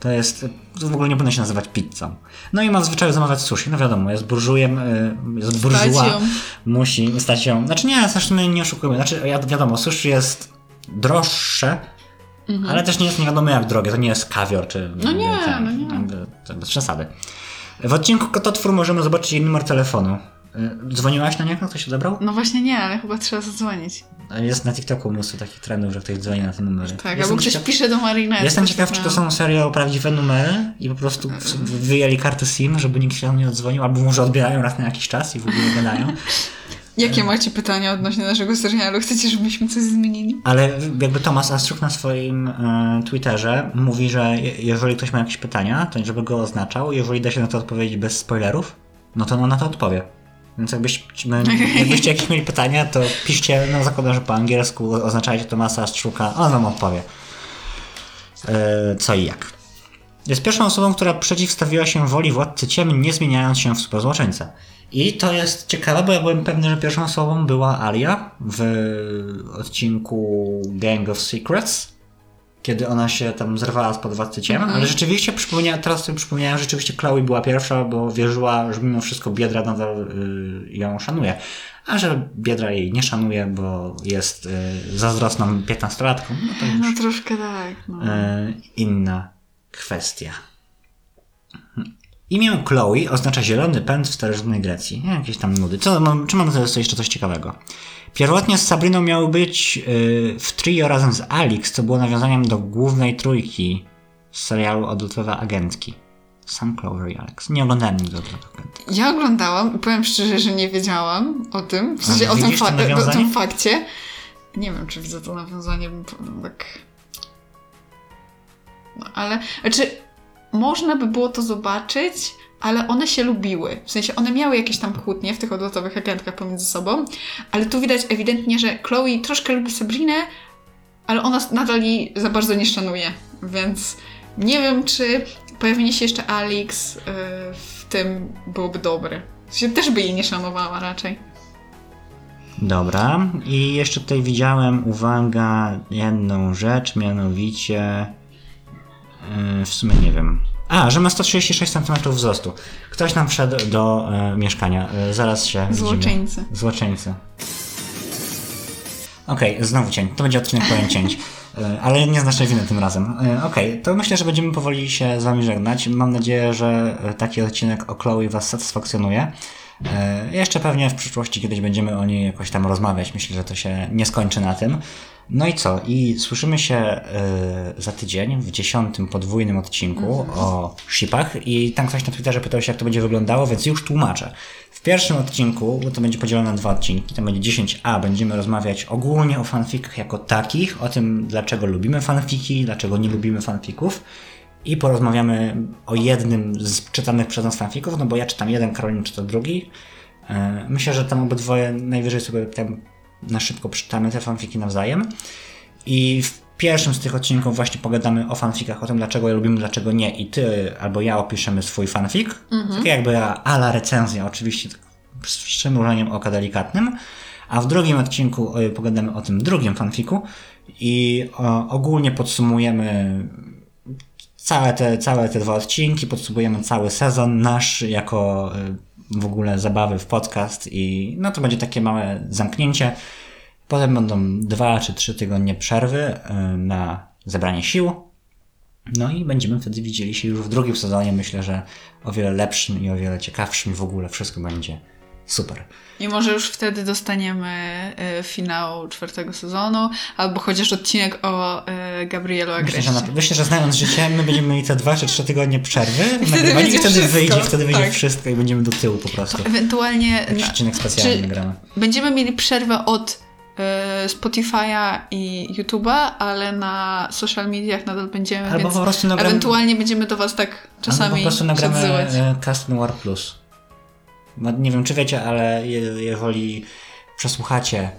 To jest, to w ogóle nie powinno się nazywać pizzą. No i ma w zwyczaju zamawiać sushi, no wiadomo, jest burżujem, y, jest burżuła, ją. musi stać ją, znaczy nie, zresztą nie oszukujemy, znaczy wi- wiadomo, sushi jest droższe, ale też nie jest nie wiadomo jak drogie, to nie jest kawior, czy... Mhm. No nie, ten, no nie. bez przesady. W odcinku Kototwór możemy zobaczyć jej numer telefonu. Y, Dzwoniłaś na niego? Ktoś odebrał? No właśnie nie, ale chyba trzeba zadzwonić. Jest na TikToku mnóstwo takich trendów, że ktoś dzwoni na te numery. Tak, Jestem albo ktoś ciekaw- pisze do Marina. Jestem ciekaw, czy to są serio prawdziwe numery i po prostu wyjęli kartę SIM, żeby nikt się tam nie odzwonił, albo może odbierają raz na jakiś czas i w ogóle gadają. *laughs* Jakie macie pytania odnośnie naszego serialu? Chcecie, żebyśmy coś zmienili? Ale jakby Tomasz Astruk na swoim e, Twitterze mówi, że je- jeżeli ktoś ma jakieś pytania, to żeby go oznaczał. Jeżeli da się na to odpowiedzieć bez spoilerów, no to on na to odpowie. Więc jakbyśmy, jakbyście jakieś mieli pytania, to piszcie, no zakładam, że po angielsku oznaczajcie Tomasa Astruka, on wam odpowie. E, co i jak. Jest pierwszą osobą, która przeciwstawiła się woli władcy ciem, nie zmieniając się w superzłoczyńcę. I to jest ciekawe, bo ja byłem pewny, że pierwszą osobą była Alia w odcinku Gang of Secrets, kiedy ona się tam zerwała spod władcy ciem, ale rzeczywiście przypomniałem, teraz sobie przypomniałem, że rzeczywiście Chloe była pierwsza, bo wierzyła, że mimo wszystko Biedra nadal y, ją szanuje. A że Biedra jej nie szanuje, bo jest y, zazdrosną 15-latką, no to już No troszkę tak. No. E, inna kwestia. Imię Chloe oznacza zielony pęd w starożytnej Grecji. Nie, Jakieś tam nudy. Co, mam, czy mam teraz jeszcze coś ciekawego? Pierwotnie z Sabriną miał być y, w trio razem z Alix, co było nawiązaniem do głównej trójki z serialu Odlotowe Agentki. Sam Clover i Alex. Nie oglądałem nigdy Odlotowych. Ja oglądałam i powiem szczerze, że nie wiedziałam o tym. W sensie o tym, fa- o tym fakcie. Nie wiem, czy widzę to nawiązanie, bo tak. No, ale. Znaczy, można by było to zobaczyć, ale one się lubiły. W sensie one miały jakieś tam kłótnie w tych odlotowych agentkach pomiędzy sobą, ale tu widać ewidentnie, że Chloe troszkę lubi Sabrinę, ale ona nadal jej za bardzo nie szanuje. Więc nie wiem, czy pojawienie się jeszcze Alex y, w tym byłoby dobre. W sensie też by jej nie szanowała raczej. Dobra, i jeszcze tutaj widziałem, uwaga, jedną rzecz, mianowicie yy, w sumie nie wiem. A, że ma 136 cm wzrostu. Ktoś nam wszedł do e, mieszkania. E, zaraz się Złoczyńcy. widzimy. Złoczyńcy. Okej, znowu cień. To będzie odcinek pełen cięć. E, Ale nie z naszej winy tym razem. E, Okej, to myślę, że będziemy powoli się z Wami żegnać. Mam nadzieję, że e, taki odcinek o Chloe Was satysfakcjonuje. Jeszcze pewnie w przyszłości kiedyś będziemy o niej jakoś tam rozmawiać. Myślę, że to się nie skończy na tym. No i co? I słyszymy się e, za tydzień w dziesiątym podwójnym odcinku o shipach. I tam ktoś na Twitterze pytał się, jak to będzie wyglądało, więc już tłumaczę. W pierwszym odcinku, bo to będzie podzielone na dwa odcinki, to będzie 10a, będziemy rozmawiać ogólnie o fanfikach jako takich, o tym, dlaczego lubimy fanfiki, dlaczego nie lubimy fanfików. I porozmawiamy o jednym z czytanych przez nas fanfików, no bo ja czytam jeden, Karolin czyta drugi. E, Myślę, że tam obydwoje najwyżej sobie tam na szybko przeczytamy te fanfiki nawzajem. I w pierwszym z tych odcinków właśnie pogadamy o fanfikach, o tym dlaczego je lubimy, dlaczego nie. I ty albo ja opiszemy swój fanfik. Tak jakby ala recenzja, oczywiście z przymrużeniem oka delikatnym. A w drugim odcinku e, pogadamy o tym drugim fanfiku i ogólnie podsumujemy całe te, całe te dwa odcinki, podsumujemy cały sezon nasz jako y, w ogóle zabawy w podcast i no to będzie takie małe zamknięcie. Potem będą dwa czy trzy tygodnie przerwy y, na zebranie sił. No i będziemy wtedy widzieli się już w drugim sezonie. Myślę, że o wiele lepszym i o wiele ciekawszym w ogóle wszystko będzie super. I może już wtedy dostaniemy e, finał czwartego sezonu, albo chociaż odcinek o e, Gabrielu Myślę, Agreście. że, na, myślę, że znając życie, my będziemy mieli te dwa czy trzy tygodnie przerwy w wtedy i będzie wtedy wszystko, wyjdzie, wtedy wyjdzie tak. wszystko i będziemy do tyłu po prostu. Ewentualnie Jakiś odcinek specjalny nagramy. będziemy mieli przerwę od e, Spotify'a i YouTube'a, ale na social mediach nadal będziemy, Albo po prostu nagramy- ewentualnie będziemy do Was tak Albo czasami po prostu nagramy Cast Noir Plus. No, Nie wiem, czy wiecie, ale je, jeżeli przesłuchacie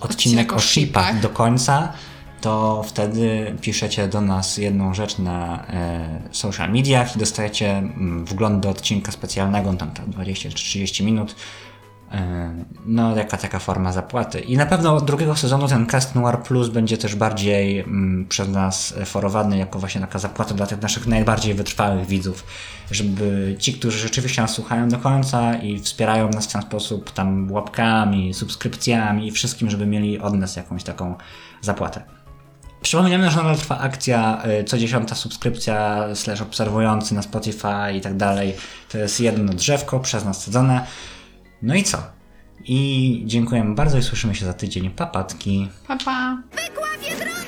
odcinek o shipach do końca, to wtedy piszecie do nas jedną rzecz na e, social mediach i dostajecie mm, wgląd do odcinka specjalnego, tam, tam 20 czy 30 minut. E, No, jaka taka forma zapłaty. I na pewno od drugiego sezonu ten Cast Noir Plus będzie też bardziej mm, przez nas forowany jako właśnie taka zapłata dla tych naszych najbardziej wytrwałych widzów, żeby ci, którzy rzeczywiście nas słuchają do końca i wspierają nas w ten sposób tam łapkami, subskrypcjami i wszystkim, żeby mieli od nas jakąś taką zapłatę. Przypominamy, że nadal trwa akcja y, co dziesiąta subskrypcja slash obserwujący na Spotify i tak dalej. To jest jedno drzewko przez nas sadzone. No i co? I dziękujemy bardzo i słyszymy się za tydzień. Papatki. Papa. Pa. Wykławie!